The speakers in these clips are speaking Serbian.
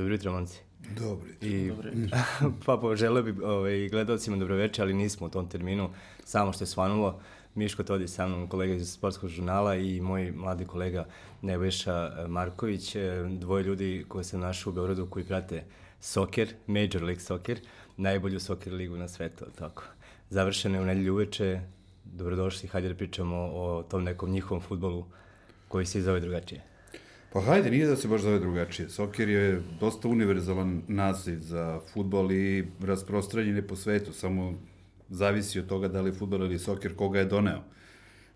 Dobro jutro, momci. Dobri. I, Dobro pa poželeo bi ovaj, gledalcima dobroveče, ali nismo u tom terminu, samo što je svanulo. Miško Todi sa mnom, kolega iz sportskog žurnala i moj mladi kolega Nebojša Marković, e, dvoje ljudi koje sam našao u Beogradu koji prate soker, Major League Soccer, najbolju soker ligu na svetu, tako. Završeno je u nedelju uveče, dobrodošli, hajde da pričamo o tom nekom njihovom futbolu koji se zove drugačije. Pa hajde, nije da se baš zove drugačije. Soker je dosta univerzalan naziv za futbol i rasprostranjen je po svetu, samo zavisi od toga da li je futbol ili soker koga je doneo.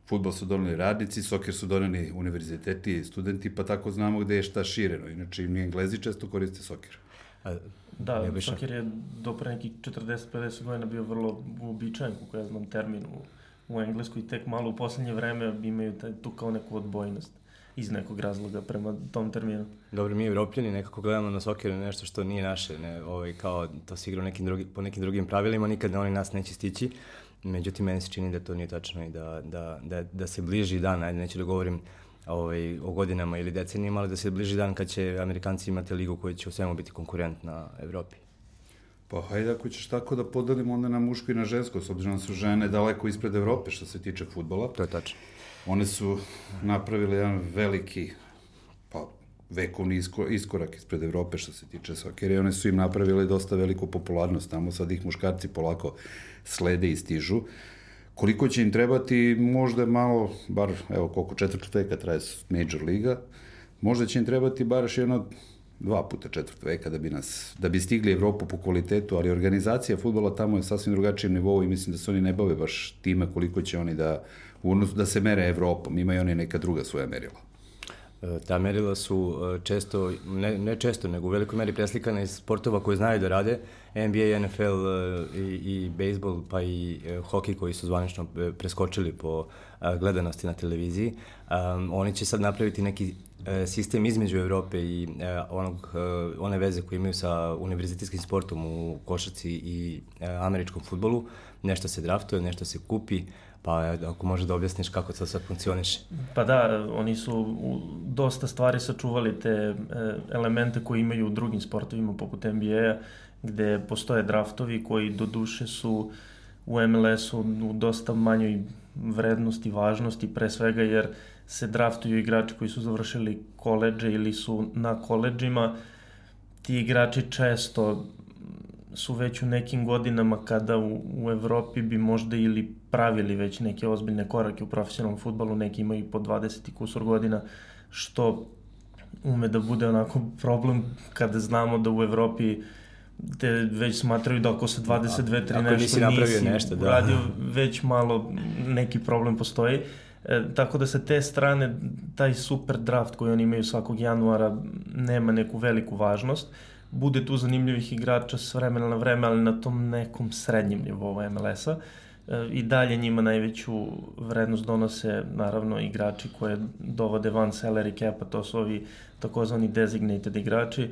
Futbol su doneli radnici, soker su doneli univerziteti i studenti, pa tako znamo gde je šta šireno. Inače, mi englezi često koriste soker. A, Da, soker je do pre nekih 40-50 godina bio vrlo uobičajen, kako ja znam termin u, u engleskoj i tek malo u poslednje vreme imaju taj, tu kao neku odbojnost iz nekog razloga prema tom terminu. Dobro, mi evropljani nekako gledamo na soker nešto što nije naše, ne, ovaj, kao to se igra nekim drugi, po nekim drugim pravilima, nikad oni nas neće stići. Međutim, meni se čini da to nije tačno i da, da, da, da se bliži dan, ajde, neću da govorim ovaj, o godinama ili decenijama, ali da se bliži dan kad će Amerikanci imati ligu koja će u svemu biti konkurent na Evropi. Pa hajde, ako ćeš tako da podelimo onda na muško i na žensko, s obzirom da su žene daleko ispred Evrope što se tiče futbola. To je tačno. One su napravile jedan veliki, pa vekovni isko, iskorak ispred Evrope što se tiče sokera i one su im napravile dosta veliku popularnost. Tamo sad ih muškarci polako slede i stižu. Koliko će im trebati, možda malo, bar evo koliko četvrt veka traje Major Liga, možda će im trebati bar još jedno dva puta četvrt veka da bi nas, da bi stigli Evropu po kvalitetu, ali organizacija futbola tamo je sasvim drugačijem nivou i mislim da se oni ne bave baš time koliko će oni da, u odnosu da se mere Evropom, imaju oni neka druga svoja merila. E, Ta merila su e, često, ne, ne često, nego u velikoj meri preslikane iz sportova koje znaju da rade, NBA, NFL e, i, i bejsbol, pa i hokej koji su zvanično preskočili po gledanosti na televiziji. Um, oni će sad napraviti neki sistem između Evrope i onog, one veze koje imaju sa univerzitetskim sportom u košarci i američkom futbolu. Nešto se draftuje, nešto se kupi, pa ako može da objasniš kako to sad funkcioniše. Pa da, oni su u dosta stvari sačuvali te e, elemente koje imaju u drugim sportovima poput NBA-a, gde postoje draftovi koji do duše su u MLS-u u dosta manjoj vrednosti, važnosti, pre svega jer se draftuju igrači koji su završili koleđe ili su na koleđima. Ti igrači često su već u nekim godinama kada u, u Evropi bi možda ili pravili već neke ozbiljne korake u profesionalnom futbalu, neki imaju i po 20 i kusur godina, što ume da bude onako problem kada znamo da u Evropi te već smatraju da ako se 22 3 Ako nešto nisi napravio nešto, da. uradio, već malo neki problem postoji. E, tako da sa te strane taj super draft koji oni imaju svakog januara nema neku veliku važnost. Bude tu zanimljivih igrača s vremena na vreme, ali na tom nekom srednjem nivou MLS-a. E, I dalje njima najveću vrednost donose naravno igrači koje dovode van salary cap-a, to su ovi takozvani designated igrači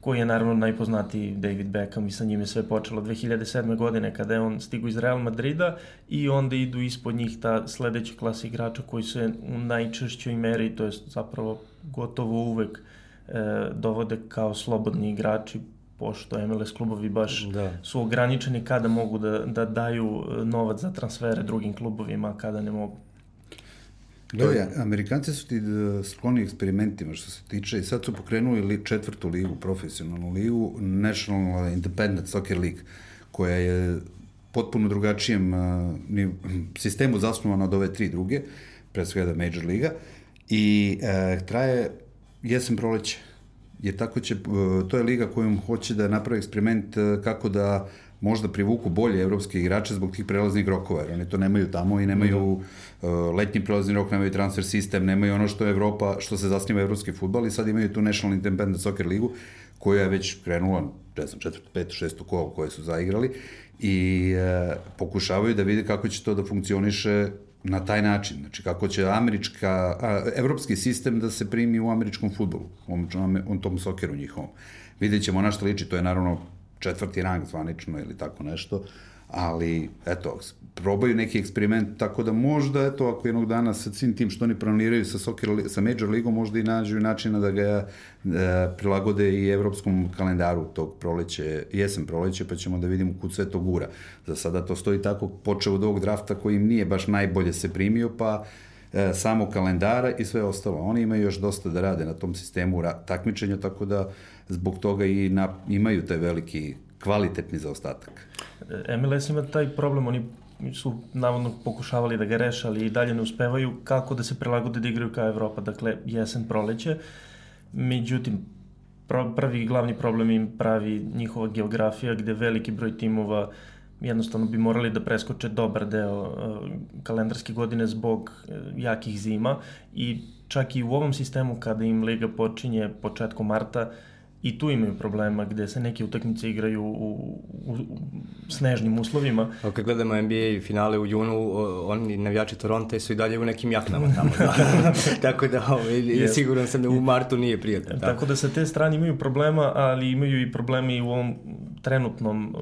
koji je naravno najpoznatiji David Beckham i sa njim je sve počelo 2007. godine kada je on stigu iz Real Madrida i onda idu ispod njih ta sledeća klasa igrača koji se u najčešćoj meri, to je zapravo gotovo uvek e, dovode kao slobodni igrači pošto MLS klubovi baš Da. su ograničeni kada mogu da, da daju e, novac za transfere drugim klubovima, kada ne mogu. Da, ja, Amerikanci su ti e, skloni eksperimentima što se tiče i sad su pokrenuli li, četvrtu ligu, profesionalnu ligu, National Independent Soccer League, koja je potpuno drugačijem uh, ni, sistemu zasnovana od ove tri druge, pre svega Major Liga, i uh, traje jesen proleće. Jer tako će, uh, to je liga kojom hoće da napravi eksperiment uh, kako da možda privuku bolje evropske igrače zbog tih prelaznih rokova, jer oni to nemaju tamo i nemaju uh, letnji prelazni rok, nemaju transfer sistem, nemaju ono što je Evropa, što se zasniva evropski futbal i sad imaju tu National Independent Soccer ligu koja je već krenula, ne znam, četvrto, peto, šesto kolo koje su zaigrali i uh, pokušavaju da vide kako će to da funkcioniše na taj način, znači kako će američka, a, evropski sistem da se primi u američkom futbolu, u, tom sokeru njihovom. Vidjet ćemo na što liči, to je naravno četvrti rang zvanično ili tako nešto, ali eto, probaju neki eksperiment, tako da možda, eto, ako jednog dana sa svim tim što oni planiraju sa, soccer, sa Major Ligom, možda i nađu načina da ga e, prilagode i evropskom kalendaru tog proleće, jesen proleće, pa ćemo da vidimo kud sve to gura. Za sada to stoji tako, počeo od ovog drafta koji im nije baš najbolje se primio, pa e, samo kalendara i sve ostalo. Oni imaju još dosta da rade na tom sistemu takmičenja, tako da zbog toga i na, imaju taj veliki kvalitetni zaostatak. MLS ima taj problem, oni su navodno pokušavali da ga reše, ali i dalje ne uspevaju kako da se prilagode da igraju kao Evropa, dakle jesen, proleće. Međutim, prvi glavni problem im pravi njihova geografija gde veliki broj timova jednostavno bi morali da preskoče dobar deo uh, kalendarske godine zbog uh, jakih zima i čak i u ovom sistemu kada im liga počinje početkom marta i tu imaju problema gde se neke utakmice igraju u, u, u snežnim uslovima. A kad gledamo NBA finale u junu, oni navijači Toronto su i dalje u nekim jaknama tamo. Da. Tako da ovaj, yes. siguran sam da u martu nije prijatno. Da. Tako da sa te strane imaju problema, ali imaju i problemi i u ovom trenutnom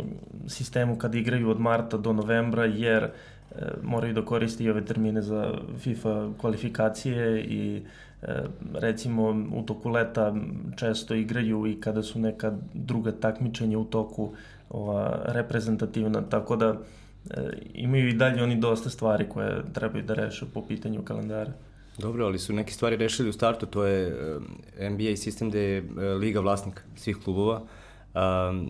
sistemu kad igraju od marta do novembra, jer e, moraju da koriste i ove termine za FIFA kvalifikacije i recimo u toku leta često igraju i kada su neka druga takmičenja u toku ova, reprezentativna, tako da e, imaju i dalje oni dosta stvari koje trebaju da reše po pitanju kalendara. Dobro, ali su neke stvari rešili u startu, to je e, NBA sistem gde je liga vlasnik svih klubova,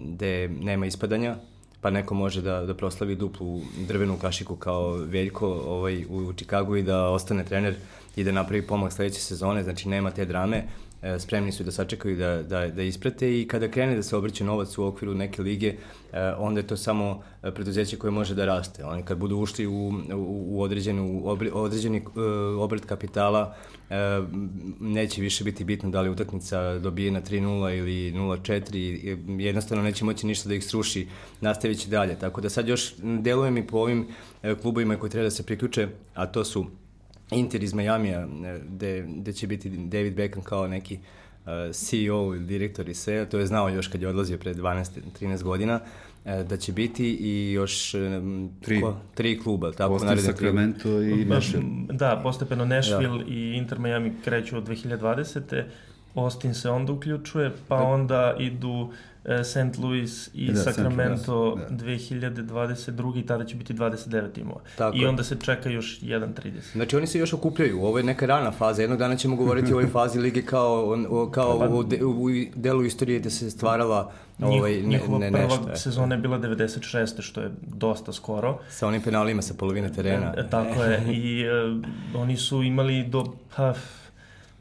gde nema ispadanja, pa neko može da, da proslavi duplu drvenu kašiku kao Veljko ovaj, u Čikagu i da ostane trener i da napravi pomak sledeće sezone, znači nema te drame, e, spremni su da sačekaju da, da, da isprate i kada krene da se obrće novac u okviru neke lige, e, onda je to samo e, preduzeće koje može da raste. Oni kad budu ušli u, u, u određenu, određeni obrt kapitala, neće više biti bitno da li utakmica dobije na 3-0 ili 0-4, jednostavno neće moći ništa da ih sruši, nastavit će dalje. Tako da sad još delujem i po ovim klubovima koji treba da se priključe, a to su Inter iz Majamija, gde, gde će biti David Beckham kao neki uh, CEO ili direktor iz SEA, to je znao još kad je odlazio pre 12-13 godina, uh, da će biti i još tri, ko, tri kluba. Tako, Boston, Sacramento i Nashville. Da, postepeno Nashville da. i Inter Miami kreću od 2020. Austin se onda uključuje, pa da. onda idu E, St. Louis i da, Sacramento da. 2022. i tada će biti 29 timova. Tako I onda se čeka još 1.30. Znači oni se još okupljaju, ovo je neka rana faza, jednog dana ćemo govoriti o ovoj fazi lige kao, o, kao pa, u, de, u delu istorije gde se stvarala ovaj, ne, njihova ne, prva nešto, sezona je bila 96. što je dosta skoro. Sa onim penalima sa polovine terena. E, tako je, i uh, oni su imali do, pa,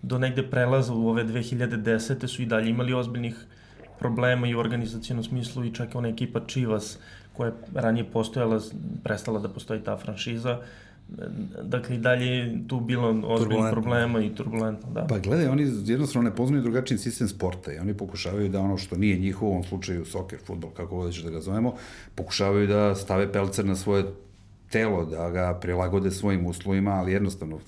do negde prelaza u ove 2010. su i dalje imali ozbiljnih problema i u organizacijnom smislu i čak ona ekipa Chivas koja je ranije postojala, prestala da postoji ta franšiza, dakle i dalje tu bilo ozbiljnih problema i turbulentno, da. Pa gledaj, oni jednostavno ne poznaju drugačiji sistem sporta i oni pokušavaju da ono što nije njihovo, u ovom slučaju soccer, futbol, kako god da ga zovemo, pokušavaju da stave pelcer na svoje telo, da ga prilagode svojim uslovima, ali jednostavno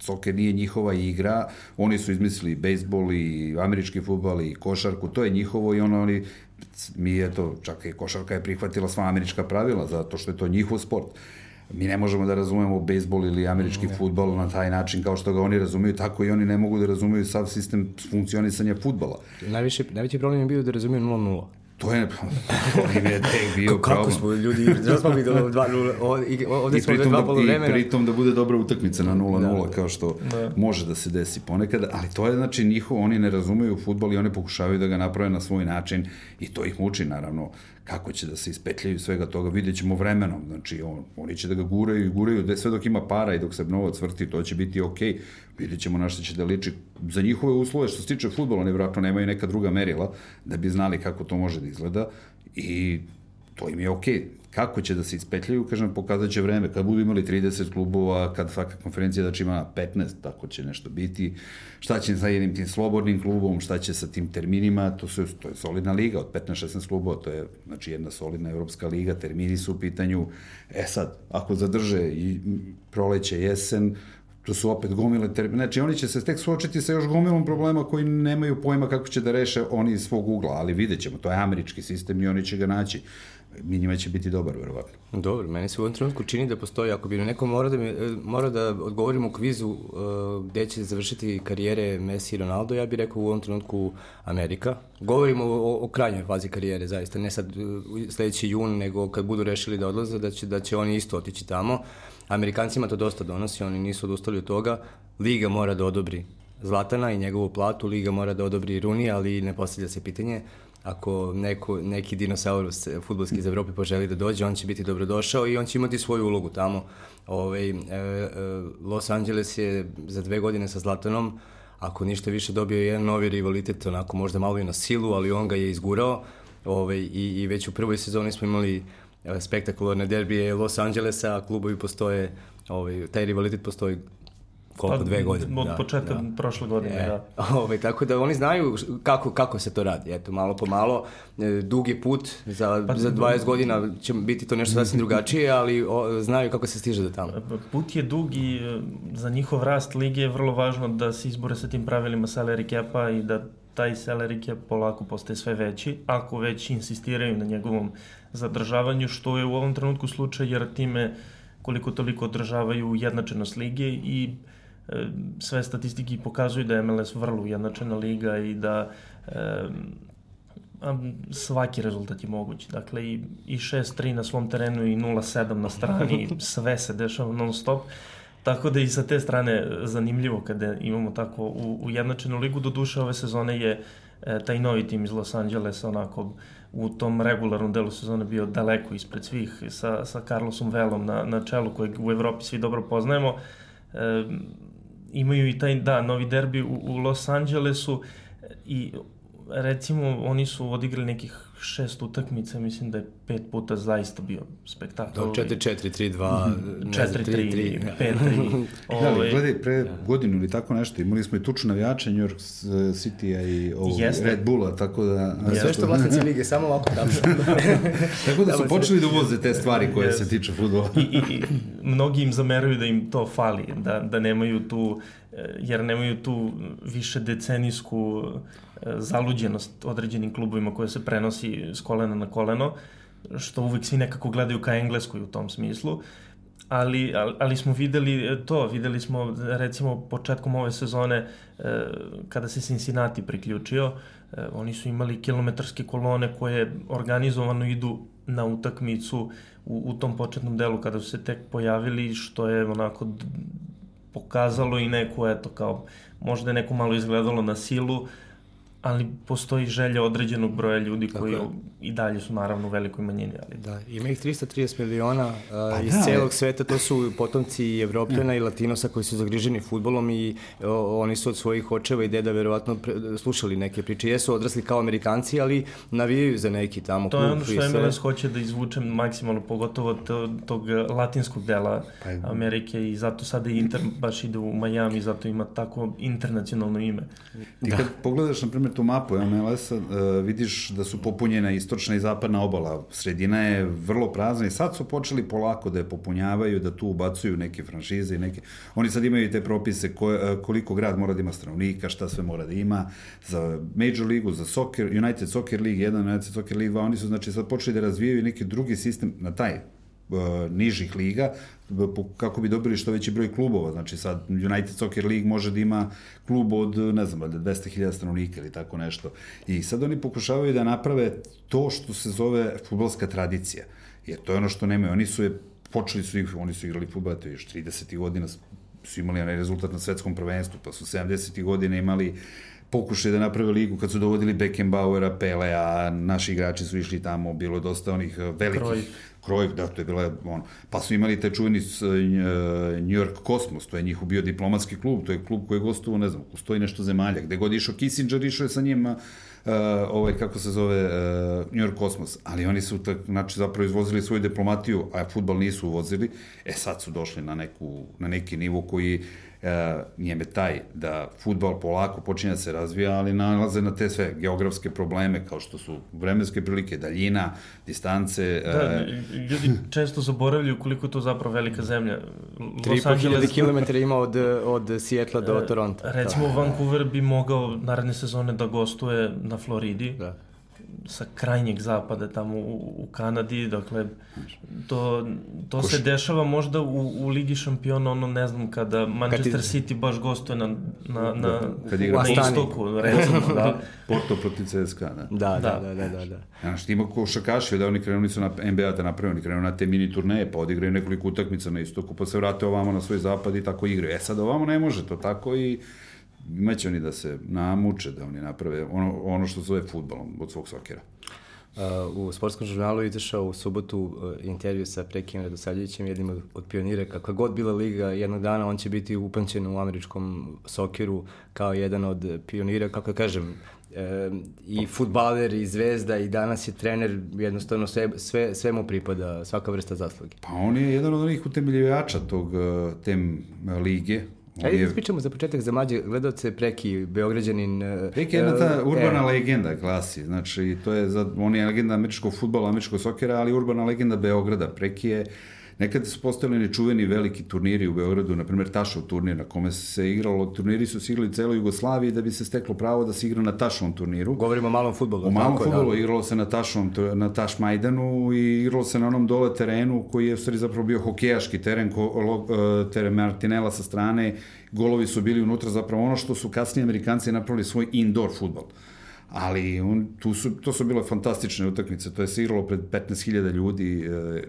soker nije njihova igra, oni su izmislili bejsbol i američki futbol i košarku, to je njihovo i ono oni mi je to, čak i košarka je prihvatila sva američka pravila zato što je to njihov sport. Mi ne možemo da razumemo bejsbol ili američki mm, futbol na taj način kao što ga oni razumeju, tako i oni ne mogu da razumeju sav sistem funkcionisanja futbola. Najviše, najveći problem je bio da razumeju 0-0. To je, im je tek bio Kako problem. smo ljudi, da smo videli 2-0, ovde smo dva polovremena. I pritom da bude dobra utakmica na 0-0, da, kao što da. može da se desi ponekad, ali to je znači njihovo, oni ne razumeju futbol i oni pokušavaju da ga naprave na svoj način i to ih muči naravno kako će da se ispetljaju svega toga, vidjet ćemo vremenom, znači on, oni će da ga guraju i guraju, da sve dok ima para i dok se novac vrti, to će biti okej, okay. vidjet ćemo na što će da liči. Za njihove uslove, što se tiče futbola, oni vratno nemaju neka druga merila, da bi znali kako to može da izgleda i to im je okej. Okay kako će da se ispetljaju, kažem, pokazat će vreme. Kad budu imali 30 klubova, kad svaka konferencija će ima 15, tako će nešto biti. Šta će sa jednim tim slobodnim klubom, šta će sa tim terminima, to, su, to je solidna liga od 15-16 klubova, to je znači jedna solidna evropska liga, termini su u pitanju. E sad, ako zadrže i proleće, jesen, to su opet gomile termine. Znači, oni će se tek suočiti sa još gomilom problema koji nemaju pojma kako će da reše oni iz svog ugla, ali vidjet ćemo, to je američki sistem i oni će ga naći mi njima će biti dobar, verovatno. Dobro, meni se u ovom trenutku čini da postoji, ako bi neko mora da, mi, mora da odgovorimo u kvizu uh, gde će završiti karijere Messi i Ronaldo, ja bih rekao u ovom trenutku Amerika. Govorimo o, o krajnjoj fazi karijere, zaista, ne sad uh, sledeći jun, nego kad budu rešili da odlaze, da će, da će oni isto otići tamo. Amerikancima to dosta donosi, oni nisu odustali od toga. Liga mora da odobri Zlatana i njegovu platu, Liga mora da odobri Runi, ali ne postavlja se pitanje ako neko, neki dinosaurus futbolski iz Evrope poželi da dođe, on će biti dobrodošao i on će imati svoju ulogu tamo. Ove, ovaj, e, e, Los Angeles je za dve godine sa Zlatanom, ako ništa više dobio jedan novi rivalitet, onako možda malo i na silu, ali on ga je izgurao ove, ovaj, i, i već u prvoj sezoni smo imali e, spektakularne derbije Los Angelesa, klubovi postoje, ovaj, taj rivalitet postoji koliko, pa, dve godine. Od da, početka da. prošle godine, e, da. Ovaj, tako da oni znaju kako, kako se to radi. Eto, malo po malo, e, dugi put, za, pa, za 20 godina će biti to nešto sasvim drugačije, ali o, znaju kako se stiže do tamo. Put je dug i e, za njihov rast lige je vrlo važno da se izbore sa tim pravilima salary capa i da taj salary cap polako postaje sve veći, ako već insistiraju na njegovom zadržavanju, što je u ovom trenutku slučaj, jer time koliko toliko održavaju ujednačenost lige i sve statistiki pokazuju da je MLS vrlo ujednačena liga i da e, svaki rezultat je moguć. Dakle, i, i 6-3 na svom terenu i 0-7 na strani, sve se dešava non stop. Tako da i sa te strane zanimljivo kada imamo tako u, ujednačenu ligu. Do duše ove sezone je e, taj novi tim iz Los Angelesa onako u tom regularnom delu sezone bio daleko ispred svih sa, sa Carlosom Velom na, na čelu kojeg u Evropi svi dobro poznajemo. E, imaju i taj, da, novi derbi u, u Los Angelesu i recimo oni su odigrali nekih šest utakmica, mislim da je pet puta zaista bio spektakl. Do 4-4-3-2, 4-3, 5-3. Da, ali gledaj, pre da. godinu ili tako nešto, imali smo i tuču navijača New York City-a i ovog Red Bulla, tako da... Sve što vlasnici lige, samo ovako tamo. tako da su počeli da uvoze te stvari koje yes. se tiče futbola. I, i, I mnogi im zameraju da im to fali, da, da nemaju tu, jer nemaju tu više decenijsku eh, zaluđenost određenim klubovima koje se prenosi s kolena na koleno, što uvek svi nekako gledaju ka engleskoj u tom smislu, ali, ali, smo videli e, to, videli smo recimo početkom ove sezone e, kada se Cincinnati priključio, e, oni su imali kilometarske kolone koje organizovano idu na utakmicu u, u tom početnom delu kada su se tek pojavili, što je onako pokazalo i neku, eto, kao, možda je neko malo izgledalo na silu, ali postoji želja određenog broja ljudi koji dakle, i dalje su naravno u velikoj manjini. Ali... Da, ima ih 330 miliona uh, pa iz da, celog sveta, to su potomci i Evropljana ja. i Latinosa koji su zagriženi futbolom i o, oni su od svojih očeva i deda verovatno pre, slušali neke priče. Jesu odrasli kao Amerikanci, ali navijaju za neki tamo to klub. To je ono što MLS hoće da izvučem maksimalno, pogotovo to, tog latinskog dela pa, Amerike i zato sada Inter baš ide u Miami, zato ima tako internacionalno ime. Ti kad da. pogledaš, na primjer, tu mapu MLS-a uh, e, vidiš da su popunjena istočna i zapadna obala. Sredina je vrlo prazna i sad su počeli polako da je popunjavaju, da tu ubacuju neke franšize i neke... Oni sad imaju te propise ko, uh, koliko grad mora da ima stanovnika, šta sve mora da ima za Major ligu, za soccer, United Soccer League 1, United Soccer League 2, oni su znači sad počeli da razvijaju neki drugi sistem na taj nižih liga, kako bi dobili što veći broj klubova. Znači sad United Soccer League može da ima klub od, ne znam, 200.000 stanovnika ili tako nešto. I sad oni pokušavaju da naprave to što se zove futbolska tradicija. Jer to je ono što nemaju. Oni su je, počeli su, oni su igrali futbol, to je još 30. godina, su imali onaj rezultat na svetskom prvenstvu, pa su 70. godine imali pokušaj da naprave ligu kad su dovodili Beckenbauera, Pelea, naši igrači su išli tamo, bilo je dosta onih velikih Kroj. Cruyff, da, to je bila, ono, pa su imali taj čuveni uh, New York Cosmos, to je njihov bio diplomatski klub, to je klub koji je gostovao, ne znam, stoji nešto zemalja, gde god išao Kissinger, išao je sa njim, uh, ovaj, kako se zove, uh, New York Cosmos, ali oni su, tak, znači, zapravo izvozili svoju diplomatiju, a futbal nisu uvozili, e sad su došli na, neku, na neki nivo koji e, njeme taj da futbol polako počinje da se razvija, ali nalaze na te sve geografske probleme kao što su vremenske prilike, daljina, distance. E, da, ljudi često zaboravljaju koliko je to zapravo velika zemlja. 3.500 km ima od, od Sijetla do e, Toronto. Recimo, da. Vancouver bi mogao naredne sezone da gostuje na Floridi. Da sa krajnjeg zapada tamo u, u Kanadi, dakle to, to se dešava možda u, u Ligi šampiona, ono ne znam, kada Manchester kad City baš gostuje na, na, na, da, kad igra na istoku, recimo, da. Porto protiv CSKA, da. Da, da, da, da, da. da. Znaš, ti ima košakaši, da oni krenuli su na NBA da napravili, oni krenuli na te mini turneje, pa odigraju nekoliko utakmica na istoku, pa se vrate ovamo na svoj zapad i tako igraju. E sad ovamo ne može to tako i imaće oni da se namuče, da oni naprave ono, ono što zove futbolom od svog sokera. Uh, u sportskom žurnalu izašao u subotu uh, intervju sa Prekim Radosavljevićem, jednim od pionira. Kakva god bila liga, jednog dana on će biti upamćen u američkom sokeru kao jedan od pionira, kako kažem, e, i futbaler i zvezda i danas je trener, jednostavno sve, sve, sve mu pripada, svaka vrsta zasluge. Pa on je jedan od onih utemeljivača tog, tem lige, Ajde ispričamo za početak za mlađe gledalce Preki, Beograđanin. E, Preki je jedna ta e, urbana e, legenda klasi, znači to je za, on je legenda američkog futbola, američkog sokera, ali urbana legenda Beograda. Preki je Nekada su postojali nečuveni veliki turniri u Beogradu, na primjer Tašov turnir na kome se igralo, turniri su se igrali u celoj Jugoslaviji da bi se steklo pravo da se igra na Tašovom turniru. Govorimo o malom futbolu. U malom futbolu da. igralo se na Tašovom, na Taš Majdanu i igralo se na onom dole terenu koji je u stvari zapravo bio hokejaški teren, ko, lo, e, teren Martinela sa strane, golovi su bili unutra, zapravo ono što su kasnije Amerikanci napravili svoj indoor futbol ali on, tu su, to su bile fantastične utakmice, to je se igralo pred 15.000 ljudi, e,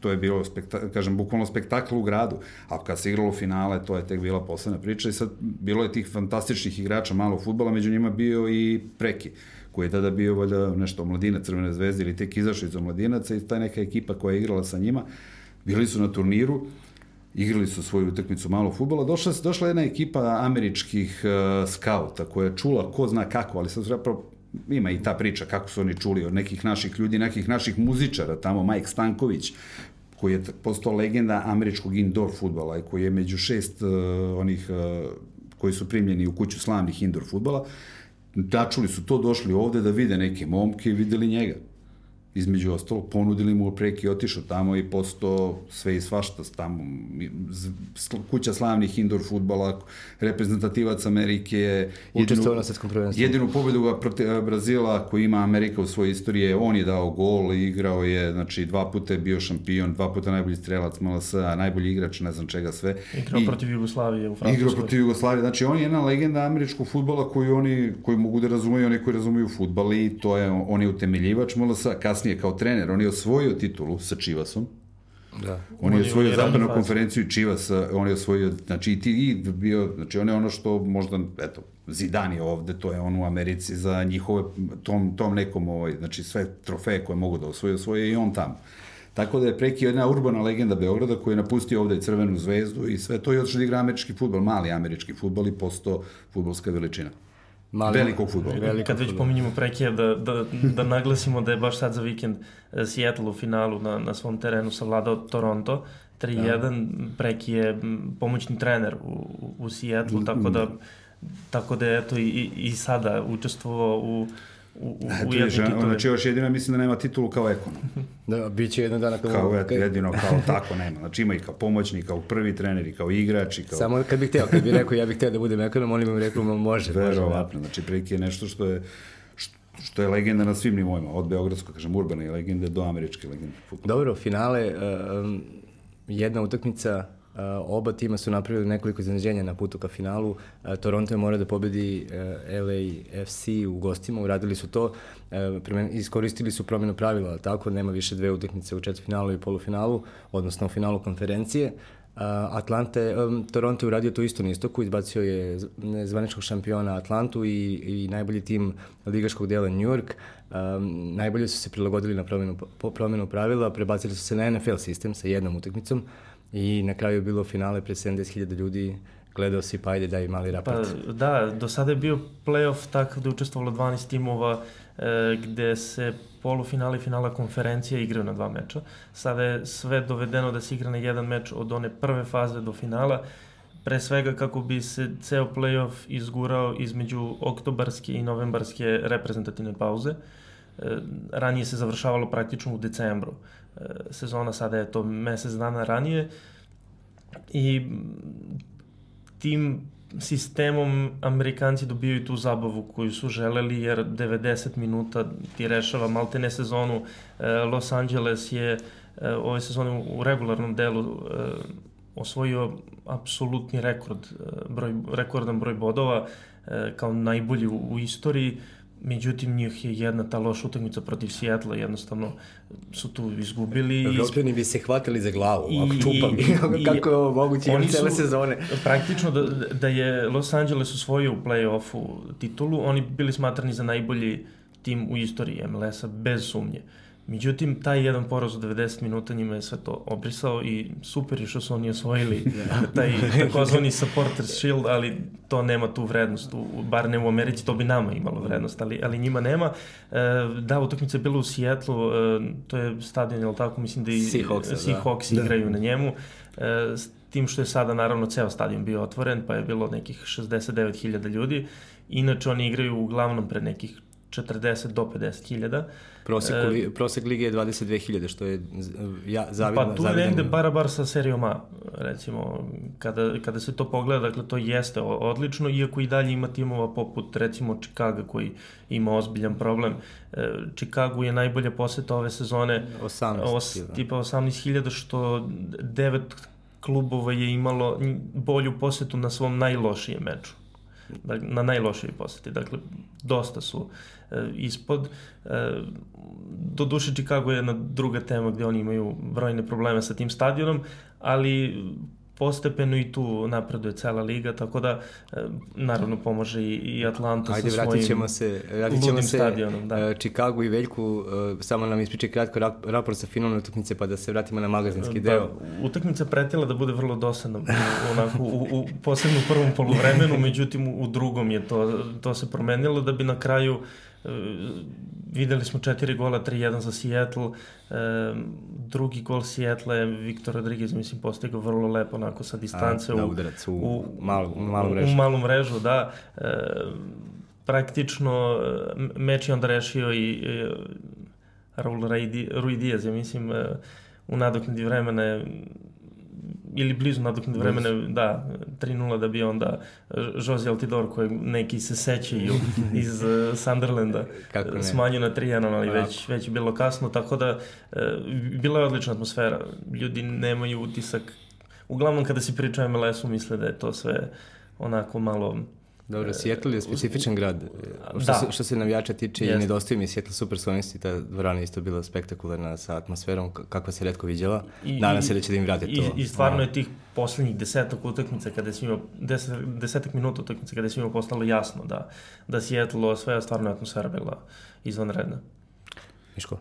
to je bilo, spekta, kažem, bukvalno spektakl u gradu, a kad se igralo finale, to je tek bila posledna priča i sad bilo je tih fantastičnih igrača malo futbola, među njima bio i Preki, koji je tada bio valjda nešto omladina Crvene zvezde ili tek izašao iz omladinaca i ta neka ekipa koja je igrala sa njima, bili su na turniru, igrali su svoju utakmicu malo futbola, došla, došla jedna ekipa američkih uh, skauta koja je čula ko zna kako, ali sad zapravo ima i ta priča kako su oni čuli od nekih naših ljudi, nekih naših muzičara, tamo Mike Stanković, koji je postao legenda američkog indoor futbala i koji je među šest uh, onih uh, koji su primljeni u kuću slavnih indoor futbala, Dačuli su to, došli ovde da vide neke momke i videli njega između ostalo, ponudili mu preki, otišao tamo i postao sve i svašta tamo, kuća slavnih indoor futbala, reprezentativac Amerike, jedinu, na svetskom prvenstvu. Jedinu pobedu protiv Brazila koji ima Amerika u svojoj istoriji, on je dao gol, igrao je, znači dva puta je bio šampion, dva puta najbolji strelac MLS, najbolji igrač, ne znam čega sve. Igrao I, protiv Jugoslavije u Francuskoj. Igrao protiv Jugoslavije, znači on je jedna legenda američkog futbola koju oni, koji mogu da razumeju, oni koji razumeju futbal i to je, on je utemeljivač MLS, kasnije kasnije kao trener, on je osvojio titulu sa Čivasom. Da. On, on je osvojio zapadnu konferenciju Čivas, on je osvojio, znači i ti i bio, znači on je ono što možda, eto, Zidane je ovde, to je on u Americi za njihove, tom, tom nekom, ovaj, znači sve trofeje koje mogu da osvoje, osvoje i on tamo. Tako da je Preki jedna urbana legenda Beograda koji je napustio ovde Crvenu zvezdu i sve to i odšao da igra američki futbol, mali američki futbol i postao futbolska veličina. Mali, velikog futbola. Veliko Kad već pominjemo prekija, da, da, da naglasimo da je baš sad za vikend eh, Seattle u finalu na, na svom terenu savladao Toronto. 3-1, da. Preki je pomoćni trener u, u Seattle, tako da, tako da je eto i, i sada učestvovao u, u, u, u jednoj titulu. Znači još jedino mislim da nema titulu kao ekonom. da, bit će jedan dana kao... Kao jedino kao tako nema. Znači ima i kao pomoćnik, kao prvi trener, i kao igrač. I kao... Samo kad bih hteo, kad bih rekao ja bih hteo da budem ekonom, oni mi rekao može. Verovatno, znači prilike je nešto što je što je legenda na svim nivoima, od beogradskog, kažem, urbane legende do američke legende. Dobro, finale, um, jedna utakmica oba tima su napravili nekoliko iznenađenja na putu ka finalu. Uh, Toronto je morao da pobedi uh, LA FC u gostima, uradili su to, iskoristili su promjenu pravila, tako nema više dve utakmice u četvrtfinalu i polufinalu, odnosno u finalu konferencije. Atlante, um, Toronto je uradio to isto na istoku, izbacio je zvaničkog šampiona Atlantu i, i najbolji tim ligaškog dela New York. Um, najbolje su se prilagodili na promjenu, promjenu pravila, prebacili su se na NFL sistem sa jednom utakmicom. I na kraju je bilo finale pred 70.000 ljudi, gledao si pa ajde daj mali rapat. Pa, da, do sada je bio playoff takav da je učestvovalo 12 timova e, gde se polufinale i finala konferencija igraju na dva meča. Sada je sve dovedeno da se igra na jedan meč od one prve faze do finala, pre svega kako bi se ceo playoff izgurao između oktobarske i novembarske reprezentativne pauze. E, ranije se završavalo praktično u decembru. E, sezona sada je to mesec dana ranije i tim sistemom Amerikanci dobijaju tu zabavu koju su želeli, jer 90 minuta ti rešava maltene sezonu. E, Los Angeles je e, ove sezone u regularnom delu osvojio apsolutni rekord, broj, rekordan broj bodova kao najbolji u, u istoriji. Međutim, njih je jedna ta loša utakmica protiv Sijetla, jednostavno su tu izgubili. Evropljani bi se hvatili za glavu, I, ako čupam. I, kako je ovo moguće imati cele sezone? Praktično da, da je Los Angeles osvojio u play-offu titulu, oni bili smatrani za najbolji tim u istoriji MLS-a, bez sumnje. Uh, Međutim, taj jedan poraz u 90 minuta njima je sve to obrisao i super je što su oni osvojili taj takozvani supporters shield, ali to nema tu vrednost, u, bar ne u Americi, to bi nama imalo vrednost, ali, ali njima nema. E, da, utakmica je bila u Sijetlu, e, to je stadion, jel tako, mislim da i Seahawks, Seahawks da. igraju da. na njemu. E, s tim što je sada naravno ceo stadion bio otvoren, pa je bilo nekih 69.000 ljudi. Inače oni igraju uglavnom pred nekih 40 do 50 hiljada. Prosek, e, prosek lige je 22.000, što je ja, zavidno. Pa tu je negde bara bar sa serijom A, recimo, kada, kada se to pogleda, dakle, to jeste odlično, iako i dalje ima timova poput, recimo, Chicago, koji ima ozbiljan problem. E, Chicago je najbolja poseta ove sezone. 18. Os, tipa 18.000, što devet klubova je imalo bolju posetu na svom najlošijem meču na najlošiji poseti. Dakle, dosta su e, ispod. E, do duše Chicago je jedna druga tema gde oni imaju brojne probleme sa tim stadionom, ali postepeno i tu napreduje cela liga, tako da e, naravno pomože i, i Atlanta Ajde, sa svojim ćemo se, vratit ćemo se stadionom. Da. E, Chicago i Veljku, e, samo nam ispričaj kratko raport sa finalne utakmice pa da se vratimo na magazinski da, deo. Utakmica pretila da bude vrlo dosadna onako, u, u, posebno u prvom poluvremenu, međutim u drugom je to, to se promenilo da bi na kraju uh, E, videli smo četiri gola, 3-1 za Seattle. E, drugi gol Seattle je Viktor Rodriguez, mislim, postigao vrlo lepo onako sa distance. A, da, udarac u, u, malu, u malu mrežu. U malu mrežu, da. E, praktično meč je onda rešio i e, Raul Rui Diaz, ja mislim, e, u nadoknadi vremena je ili blizu nadoknade vremena, da, 3-0 da bi onda Jose Altidor, koji neki se sećaju iz uh, Sunderlanda, smanjio na 3-1, ali već, već bilo kasno, tako da uh, bila je odlična atmosfera. Ljudi nemaju utisak, uglavnom kada se priča o MLS-u misle da je to sve onako malo Dobro, Seattle je specifičan grad. Što, da. se, što se navijača tiče Jest. i nedostaje mi Seattle super sonisti, ta dvorana isto bila spektakularna sa atmosferom kakva se redko viđala. I, Nadam se da će da im vrate to. I, i stvarno je tih poslednjih desetak utakmica kada je svima, deset, desetak minuta utakmice kada je svima postalo jasno da, da Seattle sve stvarno atmosfera bila izvanredna. Miško?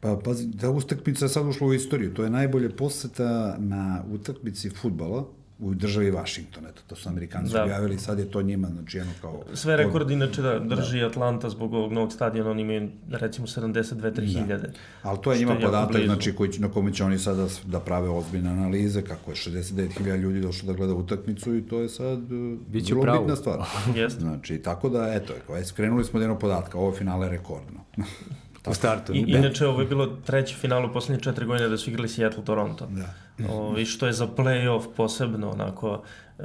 Pa, pazi, ta utakmica je sad ušla u istoriju. To je najbolje poseta na utakmici futbala u državi Washington, eto, to su Amerikanci da. objavili, sad je to njima, znači, jedno kao... Sve rekordi, inače, da, drži da. Atlanta zbog ovog novog stadiona, oni imaju, recimo, 72-3 hiljade. Da. Ali to je njima podatak, znači, koji, na kome će oni sada da prave ozbiljne analize, kako je 69.000 ljudi došlo da gleda utakmicu i to je sad e, Biće vrlo bitna stvar. Jeste. Znači, tako da, eto, skrenuli smo od jednog podatka, ovo finale je rekordno. u startu. I, inače, ovo je bilo treći final u poslednje četiri godine da su igrali Seattle-Toronto. Da. O, I što je za play-off posebno onako e,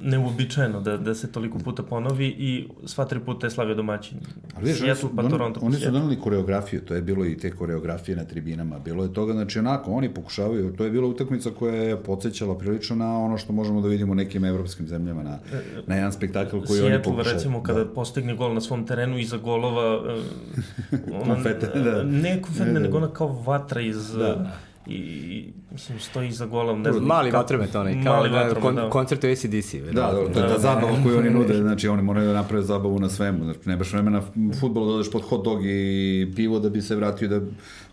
neuobičajeno da, da se toliko puta ponovi i sva tri puta je slavio domaćin. Ali viš, Seattle pa don, Toronto. Oni su donali koreografiju, to je bilo i te koreografije na tribinama, bilo je toga, znači onako, oni pokušavaju, to je bila utakmica koja je podsjećala prilično na ono što možemo da vidimo u nekim evropskim zemljama, na, na jedan spektakl koji Seattle, oni pokušavaju. recimo, kada da. postigne gol na svom terenu iza golova... Uh, konfete, da. Ne konfete, nego ona kao vatra iz... Da i mislim stoji iza gola, ne znam. Mali vatromet onaj, kao mali vatromet, kon, da. koncert u ACDC. Da, da, da, da, da, zabava koju oni nude, znači oni moraju da naprave zabavu na svemu, znači nemaš vremena futbolu da odeš pod hot dog i pivo da bi se vratio da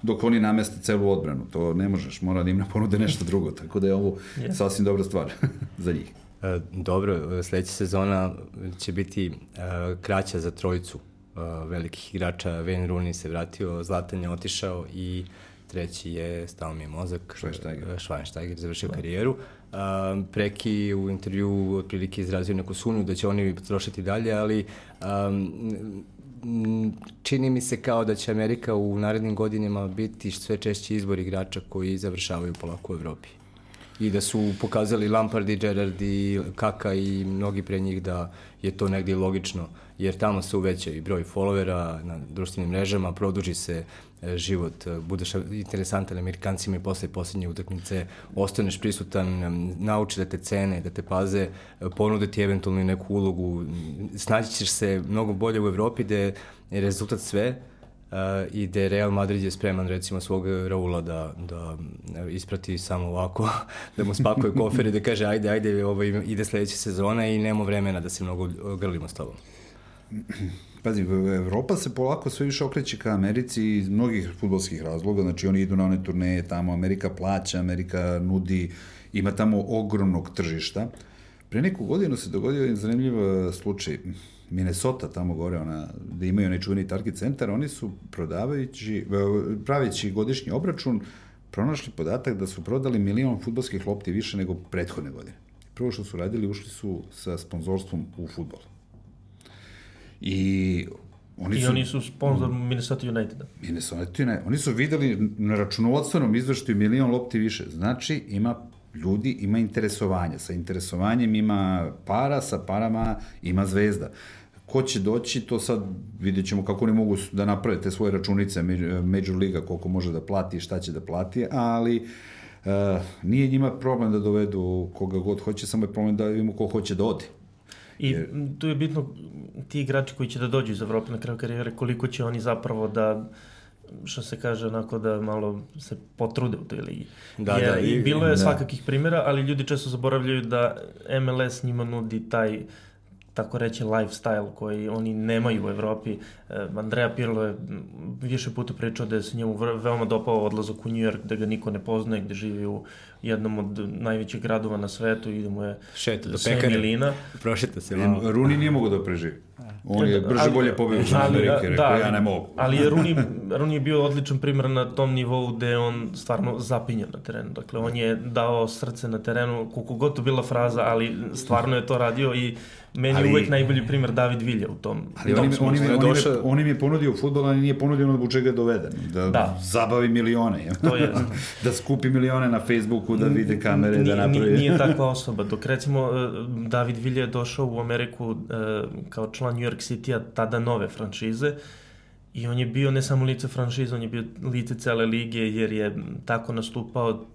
dok oni nameste celu odbranu, to ne možeš, mora da im ponude nešto drugo, tako da je ovo yes. sasvim dobra stvar za njih. E, dobro, sledeća sezona će biti uh, kraća za trojicu uh, velikih igrača. Wayne Rooney se vratio, Zlatan je otišao i uh, treći je Stao mi je mozak, Schweinsteiger, Schweinsteiger završio da. karijeru. Um, Preki u intervju otprilike izrazio neku sumnju da će oni trošiti dalje, ali um, čini mi se kao da će Amerika u narednim godinama biti sve češći izbor igrača koji završavaju polako u Evropi. I da su pokazali Lampard i Gerrard i Kaka i mnogi pre njih da je to negdje logično, jer tamo se uveća i broj followera na društvenim mrežama, produži se e, život, budeš interesantan Amerikancima i posle posljednje utakmice ostaneš prisutan, nauči da te cene, da te paze, ponude ti eventualno neku ulogu, snaći ćeš se mnogo bolje u Evropi gde je rezultat sve, Uh, i da Real Madrid je spreman recimo svog Raula da, da isprati samo ovako, da mu spakuje kofer i da kaže ajde, ajde, ovo ide sledeća sezona i nemamo vremena da se mnogo grlimo s tobom. Pazi, Evropa se polako sve više okreće ka Americi iz mnogih futbolskih razloga, znači oni idu na one turneje tamo, Amerika plaća, Amerika nudi, ima tamo ogromnog tržišta. Pre neku godinu se dogodio jedan zanimljiv slučaj. Minnesota, tamo gore, ona, da imaju onaj čuveni target centar, oni su prodavajući, praveći godišnji obračun, pronašli podatak da su prodali milion futbolskih lopti više nego prethodne godine. Prvo što su radili, ušli su sa sponzorstvom u futbol. I Oni I su, oni su sponsor Minnesota Uniteda. Minnesota United. Oni su videli na računovodstvenom izveštaju milion lopti više. Znači, ima ljudi, ima interesovanja. Sa interesovanjem ima para, sa parama ima zvezda. Ko će doći, to sad vidjet ćemo kako oni mogu da naprave te svoje računice Major Liga, koliko može da plati i šta će da plati, ali uh, nije njima problem da dovedu koga god hoće, samo je problem da vidimo ko hoće da ode. I Jer... tu je bitno ti igrači koji će da dođu iz Evrope na kraju karijere, koliko će oni zapravo da što se kaže onako da malo se potrude u toj ligi. Da, Jer, da, i, bilo je da. svakakih primjera, ali ljudi često zaboravljaju da MLS njima nudi taj tako reći lifestyle koji oni nemaju u Evropi. E, Andrea Pirlo je više puta pričao da je se njemu veoma dopao odlazak u New York, da ga niko ne poznaje, gde živi u jednom od najvećih gradova na svetu i da mu je Šeta, do pekare, milina. Prošeta se malo. Runi nije mogao da preživi. On je brže ali, bolje pobio u Amerike, rekao da, ja ne mogu. ali je Runi, Runi je bio odličan primjer na tom nivou gde on stvarno zapinja na terenu. Dakle, on je dao srce na terenu, koliko god to bila fraza, ali stvarno je to radio i Meni ali, je uvek najbolji primer David Vilja u tom. Ali on, im, on, im, on, došao... im, on im je ponudio futbol, ali nije ponudio ono zbog čega je doveden. Da, da. zabavi milione. To je. da skupi milione na Facebooku, da vide kamere, da napravi. Nije takva osoba. Dok recimo e, David Vilja je došao u Ameriku e, kao član New York City-a, tada nove franšize, I on je bio ne samo lice franšize, on je bio lice cele lige jer je tako nastupao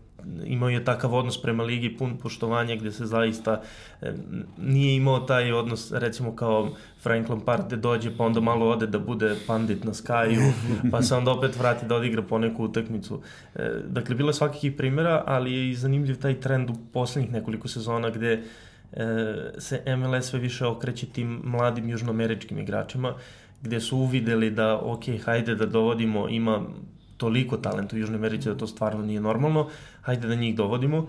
imao je takav odnos prema ligi pun poštovanja gde se zaista e, nije imao taj odnos recimo kao Frank Lampard gde dođe pa onda malo ode da bude pandit na Skyu pa se onda opet vrati da odigra po neku utakmicu. E, dakle, bilo je svakakih primjera, ali je i zanimljiv taj trend u poslednjih nekoliko sezona gde e, se MLS sve više okreće tim mladim južnoameričkim igračima gde su uvideli da ok, hajde da dovodimo, ima toliko talenta u Južnoj Americi da to stvarno nije normalno, hajde da njih dovodimo,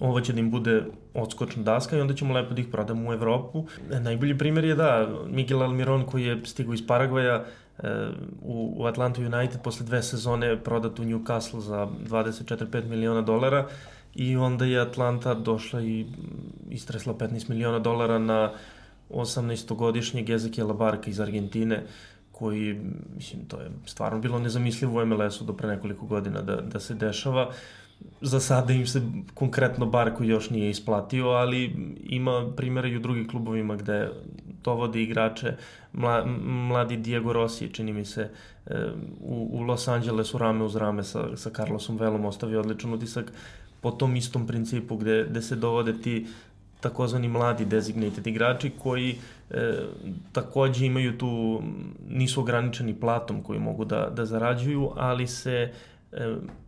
ovo će da im bude odskočna daska i onda ćemo lepo da ih prodamo u Evropu. E, najbolji primjer je da, Miguel Almiron koji je stigao iz Paragvaja, e, u, u Atlanta United posle dve sezone prodat u Newcastle za 24-5 miliona dolara i onda je Atlanta došla i istresla 15 miliona dolara na 18-godišnjeg Ezekiela Barka iz Argentine koji, mislim, to je stvarno bilo nezamislivo u MLS-u do pre nekoliko godina da, da se dešava. Za sada im se konkretno Barko još nije isplatio, ali ima primjera i u drugim klubovima gde to vode igrače. Mla, mladi Diego Rossi, čini mi se, u, u Los Angelesu rame uz rame sa, sa Carlosom Velom ostavio odličan utisak po tom istom principu gde, gde se dovode ti takozvani mladi designated igrači koji e, takođe imaju tu, nisu ograničeni platom koji mogu da, da zarađuju, ali se e,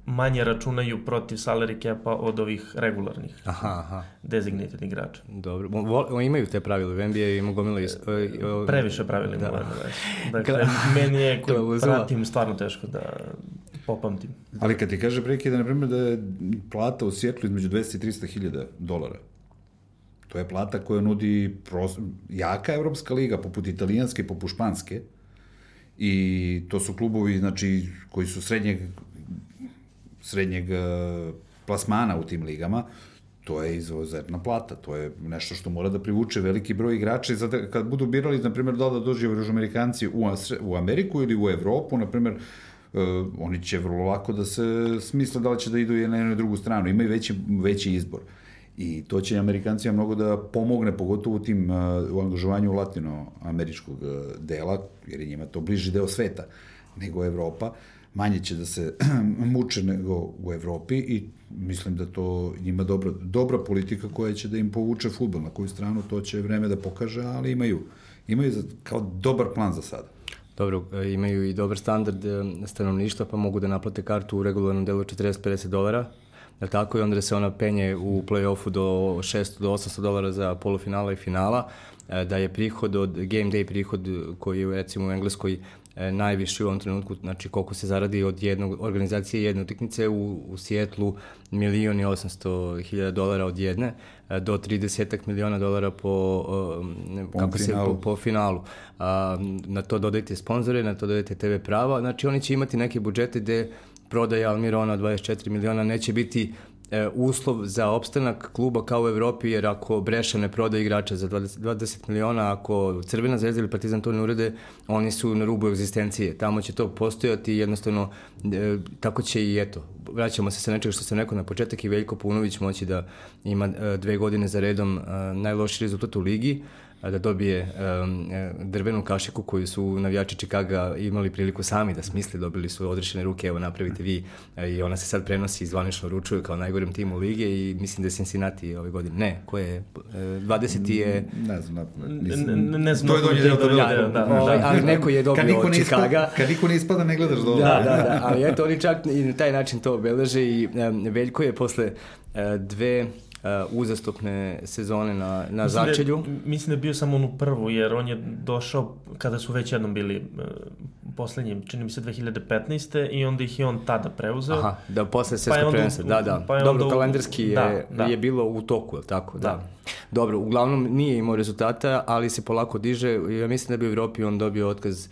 manje računaju protiv salary capa od ovih regularnih aha, aha. designated igrača. Dobro. O, imaju te pravile u NBA i mogu gomila... Is... O, Previše pravila da. Dakle, meni je koji pratim stvarno teško da popamtim. Ali kad ti kaže prekida, na primjer, da je plata u Sjetlu između 200 i 300 hiljada dolara, To je plata koja nudi pros... jaka Evropska liga, poput italijanske, poput španske. I to su klubovi, znači, koji su srednjeg, srednjeg e, plasmana u tim ligama. To je izuzetna plata, to je nešto što mora da privuče veliki broj igrača i zato kad budu birali, na primjer, da da dođe Amerikanci u, u Ameriku ili u Evropu, na primjer, oni će vrlo lako da se smisle da li će da idu na jednu drugu stranu. Imaju veći, veći izbor. I to će Amerikancima mnogo da pomogne, pogotovo u tim, u angažovanju latinoameričkog dela, jer je njima to bliži deo sveta nego Evropa. Manje će da se muče nego u Evropi i mislim da to njima dobra, dobra politika koja će da im povuče futbol. Na koju stranu to će vreme da pokaže, ali imaju, imaju za, kao dobar plan za sada. Dobro, e, imaju i dobar standard e, stanovništva, pa mogu da naplate kartu u regularnom delu 40-50 dolara, da tako i onda se ona penje u play-offu do 600 do 800 dolara za polufinala i finala, e, da je prihod od game day prihod koji je recimo u Engleskoj E, najviši u ovom trenutku, znači koliko se zaradi od jednog organizacije jedne utakmice u, u Sjetlu milion i 800 hiljada dolara od jedne e, do 30 miliona dolara po, po kako finalu. se, po, po finalu. A, na to dodajte sponzore, na to dodajte TV prava, znači oni će imati neke budžete gde prodaja Almirona 24 miliona neće biti e, uslov za opstanak kluba kao u Evropi, jer ako Breša ne proda igrača za 20, 20 miliona, ako Crvena zvezda ili Partizan to ne urede, oni su na rubu egzistencije. Tamo će to postojati jednostavno e, tako će i eto. Vraćamo se sa nečega što sam rekao na početak i Veljko Punović moći da ima e, dve godine za redom e, najloši rezultat u ligi da dobije um, drvenu kašiku koju su navijači Čikaga imali priliku sami da smisli, dobili su odrešene ruke, evo napravite vi i ona se sad prenosi i zvanično ručuje kao najgorem timu lige i mislim da je Cincinnati ove godine. Ne, ko je? 20. je... Ne znam, ne, ne znam. To je donje da, da, da, da, ovaj, ali neko je dobio od Čikaga. Kad niko ne ispada, ne gledaš dobro. Da, da, da, ali eto, oni čak i na taj način to obeleže i um, Veljko je posle uh, dve uh, uzastopne sezone na, na mislim začelju. Da, mislim da je bio samo onu prvu, jer on je došao kada su već jednom bili uh, poslednji, čini mi se 2015. i onda ih je on tada preuzeo. Aha, da posle svetskog pa prvenstva, da, da. Pa Dobro, kalendarski je, da, da. je bilo u toku, je tako? Da. da. Dobro, uglavnom nije imao rezultata, ali se polako diže. Ja mislim da bi u Evropi on dobio otkaz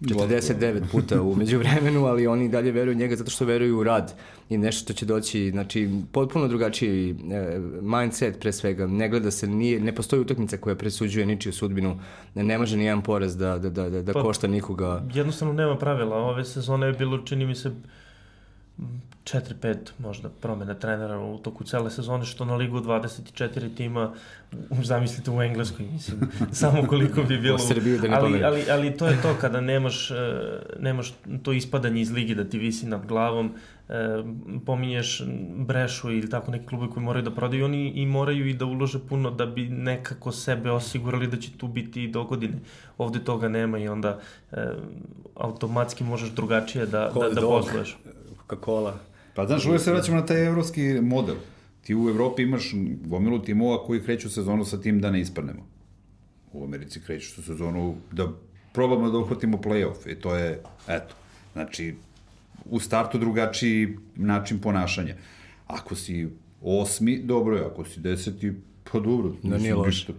49 puta u međuvremenu, ali oni dalje veruju njega zato što veruju u rad i nešto što će doći, znači potpuno drugačiji e, mindset pre svega, ne gleda se, nije, ne postoji utakmica koja presuđuje ničiju sudbinu, ne, ne može ni jedan poraz da, da, da, da, da pa, košta nikoga. Jednostavno nema pravila, ove sezone je bilo, čini mi se, 4-5 možda promene trenera u toku cele sezone, što na ligu 24 tima, zamislite u Engleskoj, mislim, samo koliko bi bilo. U Srbiju da ne ali, ali, ali to je to kada nemaš, e, nemaš to ispadanje iz ligi da ti visi nad glavom, e, pominješ Brešu ili tako neki klubi koji moraju da prodaju, oni i moraju i da ulože puno da bi nekako sebe osigurali da će tu biti i do godine. Ovde toga nema i onda e, automatski možeš drugačije da, da, da posluješ. Coca-Cola. Pa znaš, uvijek se vraćamo na taj evropski model. Ti u Evropi imaš gomilu timova koji kreću sezonu sa tim da ne isprnemo. U Americi kreću sa sezonu da probamo da uhvatimo play-off. I to je, eto, znači, u startu drugačiji način ponašanja. Ako si osmi, dobro je, ako si deseti, pa dobro. Da nije loše.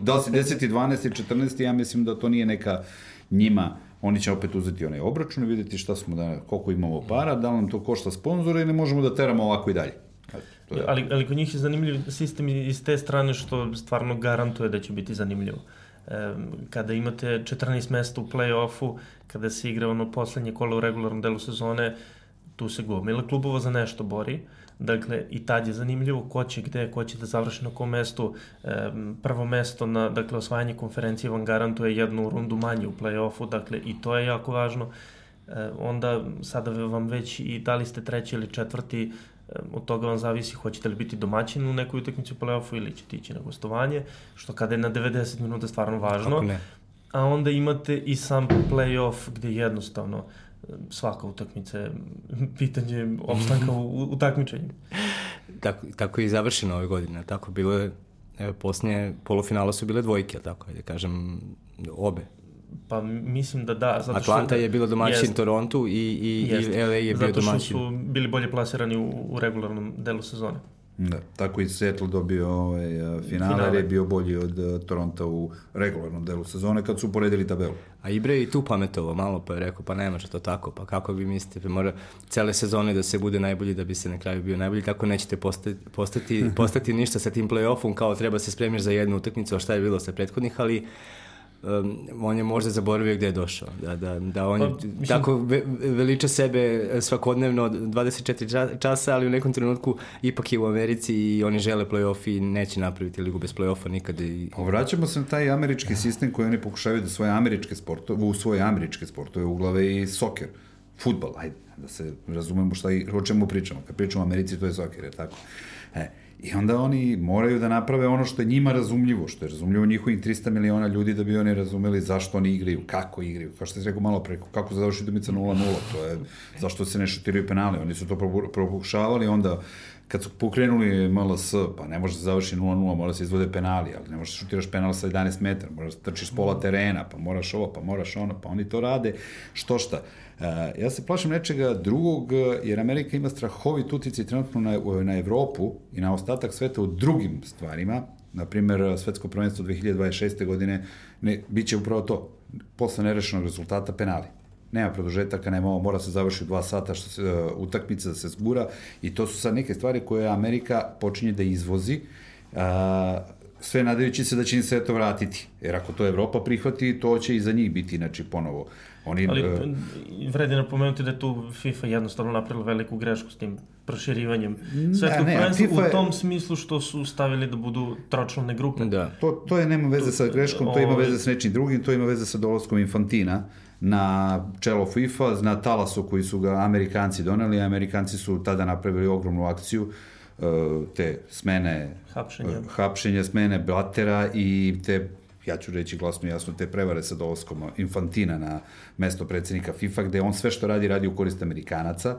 Da li si deseti, 12. 14. ja mislim da to nije neka njima oni će opet uzeti onaj obračun i videti šta smo da, koliko imamo para, da nam to košta sponzora i ne možemo da teramo ovako i dalje. To je... ali, ali kod njih je zanimljiv sistem iz te strane što stvarno garantuje da će biti zanimljivo. E, kada imate 14 mesta u play-offu, kada se igra ono poslednje kolo u regularnom delu sezone, tu se gomila klubova za nešto bori. Dakle, i tad je zanimljivo ko će gde, ko će da završi na kom mestu. E, prvo mesto na dakle, osvajanje konferencije vam garantuje jednu rundu manje u play-offu, dakle, i to je jako važno. E, onda, sada vam već i da li ste treći ili četvrti, od toga vam zavisi hoćete li biti domaćin u nekoj utakmici u play-offu ili ćete ići na gostovanje, što kada je na 90 minuta stvarno važno. A onda imate i sam play-off gde jednostavno svaka utakmica je pitanje opstanka u, u takmičenju. Tako, tako je i završeno ove godine. Tako bilo je, evo, posljednje polufinala su bile dvojke, tako da kažem, obe. Pa mislim da da. Zato što, Atlanta je bila domaćin jest, Torontu i, i, jest, i LA je bio domaćin. Zato što su bili bolje plasirani u, u regularnom delu sezone. Da, tako i Seattle dobio ovaj, finale, finale. je bio bolji od uh, Toronto u regularnom delu sezone kad su uporedili tabelu. A Ibre i tu pametovao malo pa je rekao pa ne može to tako, pa kako vi mislite, pa mora cele sezone da se bude najbolji da bi se na kraju bio najbolji, tako nećete postati, postati, postati ništa sa tim play-offom kao treba se spremiš za jednu utakmicu, a šta je bilo sa prethodnih, ali um, on je možda zaboravio gde je došao. Da, da, da on Pa, mislim- tako ve, veliča sebe svakodnevno 24 časa, ali u nekom trenutku ipak je u Americi i oni žele play-off i neće napraviti ligu bez play-offa nikad. I, Vraćamo se na taj američki sistem koji oni pokušavaju da svoje američke sportove, u svoje američke sportove uglave i soker, futbal, ajde, da se razumemo šta i, o čemu pričamo. Kad pričamo o Americi, to je soker, je tako? E, I onda oni moraju da naprave ono što je njima razumljivo, što je razumljivo njihovih 300 miliona ljudi da bi oni razumeli zašto oni igraju, kako igraju, kao što se rekao malo preko, kako završi utakmica 0-0, to je zašto se ne šutiraju penali, oni su to probu- pokušavali, onda kad su pokrenuli MLS, pa ne može da završi 0-0, mora da se izvode penali, ali ne možeš da šutiraš penal sa 11 metara, moraš da trčiš pola terena, pa moraš ovo, pa moraš ono, pa oni to rade, što šta. Uh, ja se plašim nečega drugog, jer Amerika ima strahovit uticaj trenutno na, na Evropu i na ostatak sveta u drugim stvarima, na primer, svetsko prvenstvo 2026. godine, ne, bit će upravo to, posle nerešenog rezultata penali nema produžetaka, nema ovo, mora se završi u dva sata što se, uh, utakmica da se zgura i to su sad neke stvari koje Amerika počinje da izvozi, uh, sve nadajući se da će im se to vratiti. Jer ako to Evropa prihvati, to će i za njih biti, znači, ponovo. Oni, Ali uh, vredi napomenuti da je tu FIFA jednostavno napravila veliku grešku s tim proširivanjem svetskog ne, prvenstva FIFA je- u tom smislu što su stavili da budu tročlane grupe. da. To, to je nema veze sa greškom, to ima ovaj- veze sa nečim drugim, to ima veze sa dolaskom Infantina na čelo FIFA, na talasu koji su ga Amerikanci doneli, Amerikanci su tada napravili ogromnu akciju, uh, te smene Hapšenja. uh, hapšenja, smene Blatera i te ja ću reći glasno i jasno, te prevare sa dolaskom Infantina na mesto predsednika FIFA, gde on sve što radi, radi u korist Amerikanaca,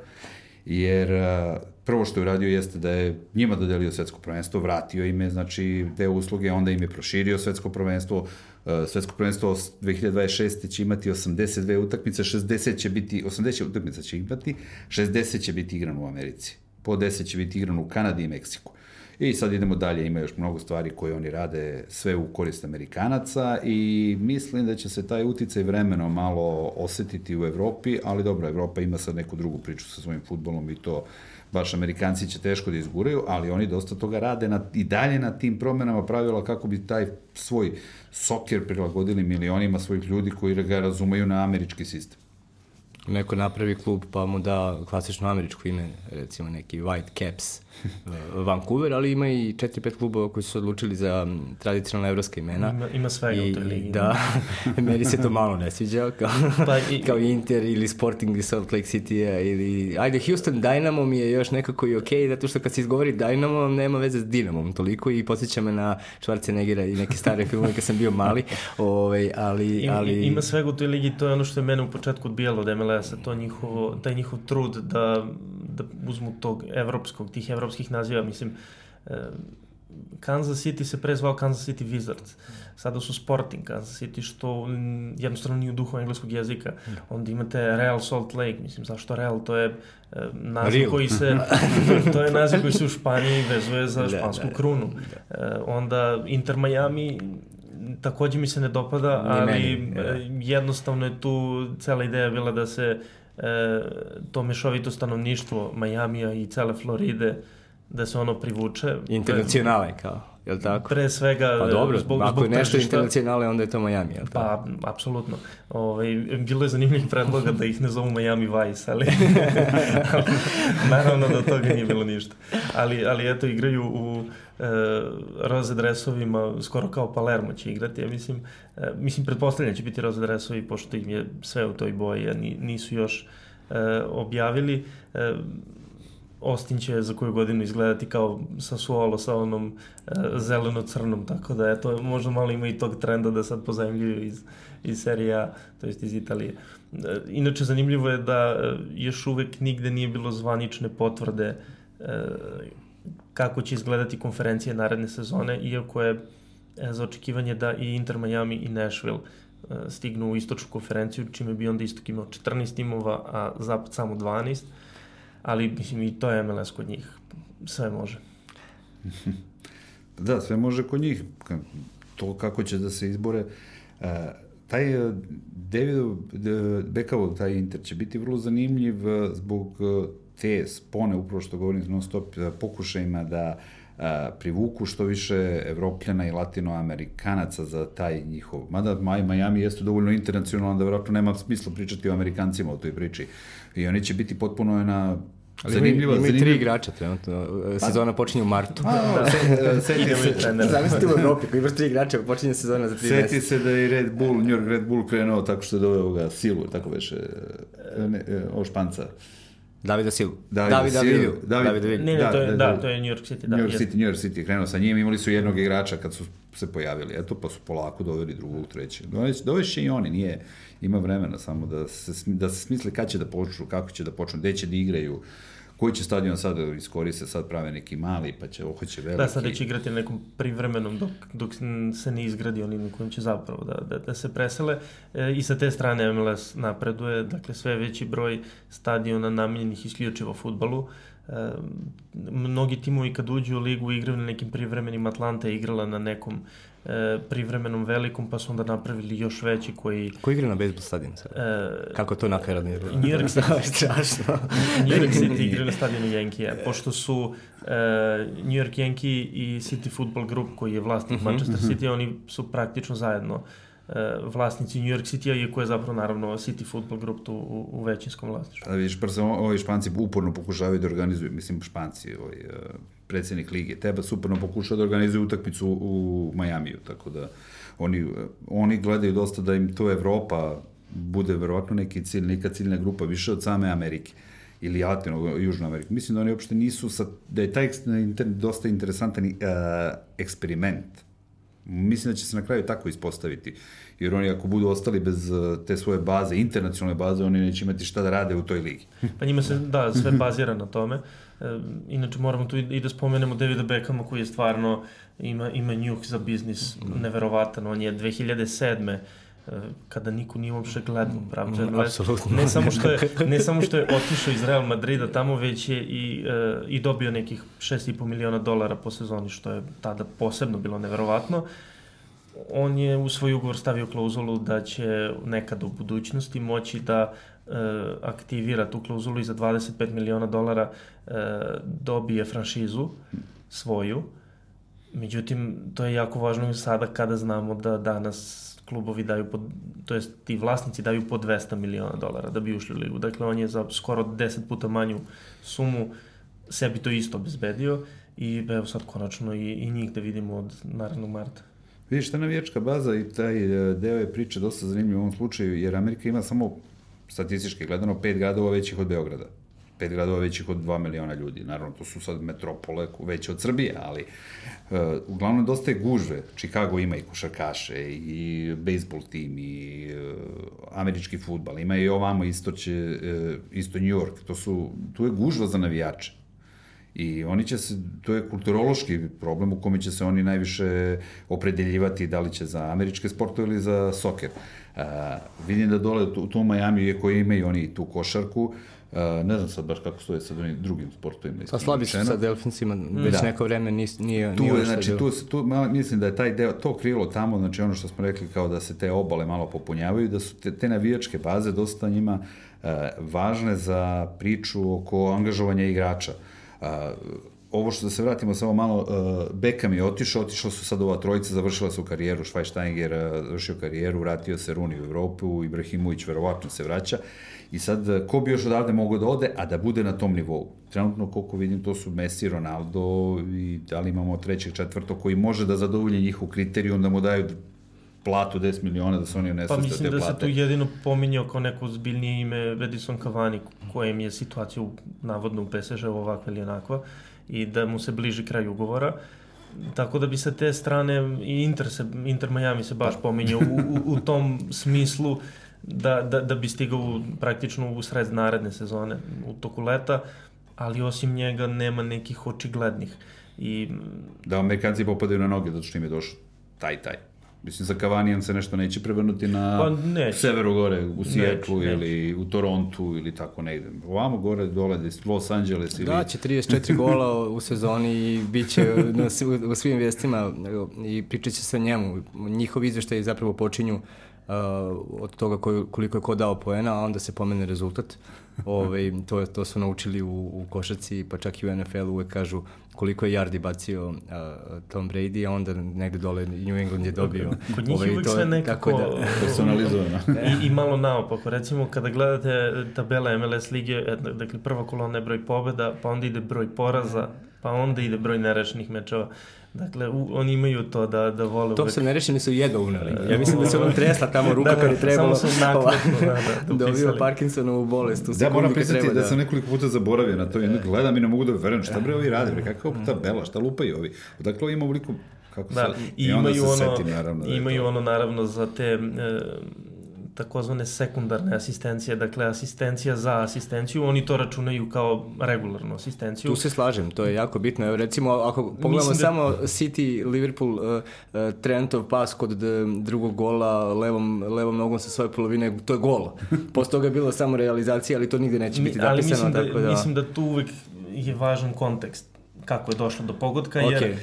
jer uh, prvo što je uradio jeste da je njima dodelio svetsko prvenstvo, vratio im je, znači, te usluge, onda im je proširio svetsko prvenstvo, svetsko prvenstvo 2026. će imati 82 utakmice, 60 će biti, 80 utakmica će imati, 60 će biti igrano u Americi, po 10 će biti igrano u Kanadi i Meksiku. I sad idemo dalje, ima još mnogo stvari koje oni rade sve u korist Amerikanaca i mislim da će se taj uticaj vremeno malo osetiti u Evropi, ali dobro, Evropa ima sad neku drugu priču sa svojim futbolom i to baš Amerikanci će teško da izguraju, ali oni dosta toga rade na, i dalje na tim promenama pravila kako bi taj svoj soker prilagodili milionima svojih ljudi koji ga razumeju na američki sistem. Neko napravi klub pa mu da klasično američko ime, recimo neki White Caps uh, Vancouver, ali ima i 4-5 klubova koji su se odlučili za tradicionalna evropska imena. Ima, ima svega u toj ligi. Da, meni se to malo ne sviđa, kao, Pa i- kao Inter ili Sporting iz Salt Lake City-a ili, ajde, Houston Dynamo mi je još nekako i okej, zato što kad se izgovori Dynamo, nema veze s Dinamom toliko i podsjeća me na Schwarzeneggera i neke stare filmove kad sam bio mali, ovaj, ali, Ima, ali... ima svega u toj ligi, to je ono što je mene u početku odbijalo od MLS-a, to njihovo, taj njihov trud da, da uzmu tog evropskog, tih evropskih naziva, mislim, e, Kansas City se pre zvao Kansas City Wizards, sada su Sporting Kansas City, što jednostavno nije u duhu engleskog jezika. Onda imate Real Salt Lake, mislim, zašto Real, to je e, naziv Real. koji se, to je naziv koji se u Španiji vezuje za Da, špansku da, da. krunu. E, onda Inter Miami, takođe mi se ne dopada, Ni ali meni, da. jednostavno je tu cela ideja bila da se e, to mešovito stanovništvo Majamija i cele Floride da se ono privuče. Internacionale, kao, je li tako? Pre svega Pa dobro, zbog, ako zbog je nešto tržišta. internacionale, onda je to Miami, je li tako? Pa, apsolutno. Ovaj, bilo je zanimljivih predloga da ih ne zovu Miami Vice, ali naravno da toga nije bilo ništa. Ali, ali eto, igraju u e, roze dresovima, skoro kao Palermo će igrati, ja mislim. E, mislim, pretpostavljam da će biti roze dresovi, pošto im je sve u toj boji, a ni, nisu još e, objavili. E, Austin će za koju godinu izgledati kao Sassuolo sa onom e, zeleno-crnom, tako da eto, možda malo ima i tog trenda da sad pozajemljuju iz, iz serije A, to jest iz Italije. E, inače, zanimljivo je da e, još uvek nigde nije bilo zvanične potvrde e, kako će izgledati konferencije naredne sezone, iako je e, za očekivanje da i Inter Miami i Nashville e, stignu u istočnu konferenciju, čime bi onda istok imao 14 timova, a zapad samo 12 ali mislim i to je MLS kod njih, sve može. Da, sve može kod njih. To kako će da se izbore. Uh, taj uh, David Beckhamov, taj Inter će biti vrlo zanimljiv zbog te spone, upravo što govorim non stop, uh, pokušajima da a, privuku što više evropljana i latinoamerikanaca za taj njihov. Mada Miami jeste dovoljno internacionalan da verovatno nema smisla pričati o Amerikancima o toj priči. I oni će biti potpuno na Ali zanimljivo, ima, ima tri igrača trenutno. Pa- sezona počinje u martu. A, da, se, seti se. Zamislite u Evropi, koji imaš tri igrača, počinje sezona za tri seti mjeseca. Seti se da je Red Bull, New York Red Bull krenuo tako što je doveo ga Silu, tako veše, ne, ovo španca. Davida Silu. Davida, Davida Silu. David, David Vidu. Ne, ne, da, to je, da, da, to je New York City. Da, New York City, New York City krenuo sa njim, imali su jednog igrača kad su se pojavili, eto, pa su polako doveli drugog, trećeg. Dovešće i oni, nije, ima vremena samo da se, da se smisli kad će da počnu, kako će da počnu, gde će da igraju, koji će stadion sad iskoriste, sad prave neki mali, pa će ohoće veliki. Da, sad će igrati na nekom privremenom dok, dok se ne izgradi onim kojim će zapravo da, da, da se presele. E, I sa te strane MLS napreduje, dakle sve veći broj stadiona namenjenih isključivo futbalu. E, mnogi timovi kad uđu u ligu igraju na nekim privremenim, Atlanta je igrala na nekom e, privremenom velikom, pa su onda napravili još veći koji... Ko igra na bejsbol stadion sad? E, Kako to nakaradno je? New York City. Strašno. New York City igra na stadionu Yankee, pošto su e, New York Yankee i City Football Group, koji je vlasnik mm -hmm, Manchester City, oni su praktično zajedno E, vlasnici New York City-a, iako je zapravo naravno City Football Group tu u, u većinskom vlasništvu. A vidiš, prvo ovi španci uporno pokušavaju da organizuju, mislim španci, ovaj, e, predsednik lige, Teba uporno pokušava da organizuju utakmicu u, u Majamiju, tako da oni, oni gledaju dosta da im to Evropa bude verovatno neki cilj, neka ciljna grupa više od same Amerike ili Latino, Južna Amerika. Mislim da oni uopšte nisu, sa, da je taj dosta interesantan uh, eksperiment Mislim da će se na kraju tako ispostaviti, jer oni ako budu ostali bez uh, te svoje baze, internacionalne baze, oni neće imati šta da rade u toj ligi. Pa njima se, da, sve bazira na tome. E, inače moramo tu i da spomenemo Davida Beckhama koji je stvarno ima, ima njuh za biznis neverovatan. On je 2007 kada niko nije uopšte gledao. Mm, apsolutno. Ne samo što je ne samo što je otišao iz Real Madrida tamo već je i uh, i dobio nekih 6,5 miliona dolara po sezoni što je tada posebno bilo neverovatno. On je u svoj ugovor stavio klauzulu da će nekad u budućnosti moći da uh, aktivira tu klauzulu i za 25 miliona dolara uh, dobije franšizu svoju. Međutim, to je jako važno sada kada znamo da danas klubovi daju pod, to jest ti vlasnici daju po 200 miliona dolara da bi ušli u ligu. Dakle, on je za skoro 10 puta manju sumu sebi to isto obezbedio i evo sad konačno i, i njih da vidimo od naravnog marta. Vidiš, ta navijačka baza i taj e, deo je priče dosta zanimljiv u ovom slučaju, jer Amerika ima samo statistički gledano pet gradova većih od Beograda pet gradova većih od 2 miliona ljudi. Naravno, to su sad metropole veće od Srbije, ali uh, uglavnom dosta je gužve. Chicago ima i košarkaše, i bejsbol tim, i uh, američki futbal. Ima i ovamo isto, će, uh, isto New York. To su, tu je gužva za navijače. I oni će se, to je kulturološki problem u kome će se oni najviše opredeljivati da li će za američke sportove ili za soker. Uh, vidim da dole u tom Miami, koji imaju oni tu košarku, Uh, ne znam sad baš kako stoje sa drugim sportovima. Pa slabi su sa Delfinsima, već da. neko vreme nis, nije, tu, nije znači, tu, tu, mislim da je taj deo, to krilo tamo, znači ono što smo rekli kao da se te obale malo popunjavaju, da su te, te navijačke baze dosta njima uh, važne za priču oko angažovanja igrača. Uh, ovo što da se vratimo samo malo, uh, Beckham je otišao, otišao su sad ova trojica, završila su karijeru, Schweinsteiger uh, završio karijeru, vratio se Runi u Evropu, Ibrahimović verovatno se vraća I sad, eh, ko bi još odavde mogao da ode, a da bude na tom nivou? Trenutno, koliko vidim, to su Messi, Ronaldo i da li imamo trećeg, četvrtog koji može da zadovolji njihov kriterijum, da mu daju platu 10 miliona da se oni ne Pa mislim da plate. se tu jedino pominjao kao neko zbiljnije ime Edison Cavani, kojem je situacija u, navodno u PSG ovakva ili onakva i da mu se bliži kraj ugovora. Tako da bi sa te strane i Inter, se, Inter Miami se baš pa. pominjao u, u, u tom smislu da, da, da bi stigao praktično u sred naredne sezone u toku leta, ali osim njega nema nekih očiglednih. I... Da Amerikanci popadaju na noge zato što im je došao taj taj. Mislim, za Kavanijan se nešto neće prevrnuti na pa, neće. severu gore, u Sijetlu ili u Torontu ili tako negde. Ovamo gore, dole, Los Angeles ili... Da, će 34 gola u sezoni i bit će na, u, u svim vestima i pričat će se o njemu. Njihov izveštaj zapravo počinju od toga koliko je ko dao poena, a onda se pomene rezultat. Ove, to, to su naučili u, u košaci, pa čak i u NFL uvek kažu koliko je yardi bacio uh, Tom Brady, a onda negde dole New England je dobio. Kod njih ovaj, je uvijek sve nekako da, personalizovano. I, I malo naopako. Recimo, kada gledate tabele MLS lige, dakle, prva kolona je broj pobeda, pa onda ide broj poraza, pa onda ide broj nerešenih mečeva. Dakle, u, oni imaju to da, da vole... To se nerešeni su jedva uneli. Ja mislim da se on tresla tamo ruka da, da, kad je trebalo. Samo su nakladno, da, da, da Dobio Parkinsonovu bolest. U da, moram priznati da... da sam nekoliko puta zaboravio na to i gledam i ne mogu da verujem šta bre ovi rade, bre, kakva tabela, šta lupaju ovi. Dakle, ima ovoliko kako da, sad, i, i imaju ono, setim, naravno, da imaju ono naravno za te e, takozvane sekundarne asistencije, dakle asistencija za asistenciju, oni to računaju kao regularnu asistenciju. Tu se slažem, to je jako bitno. Evo recimo, ako pogledamo da... samo City, Liverpool, uh, uh, Trentov pas kod drugog gola levom, levom nogom sa svoje polovine, to je gol. Posle toga je bilo samo realizacija, ali to nigde neće biti ali zapisano. Ali mislim da, da... mislim da tu uvek je važan kontekst kako je došlo do pogodka, okay. jer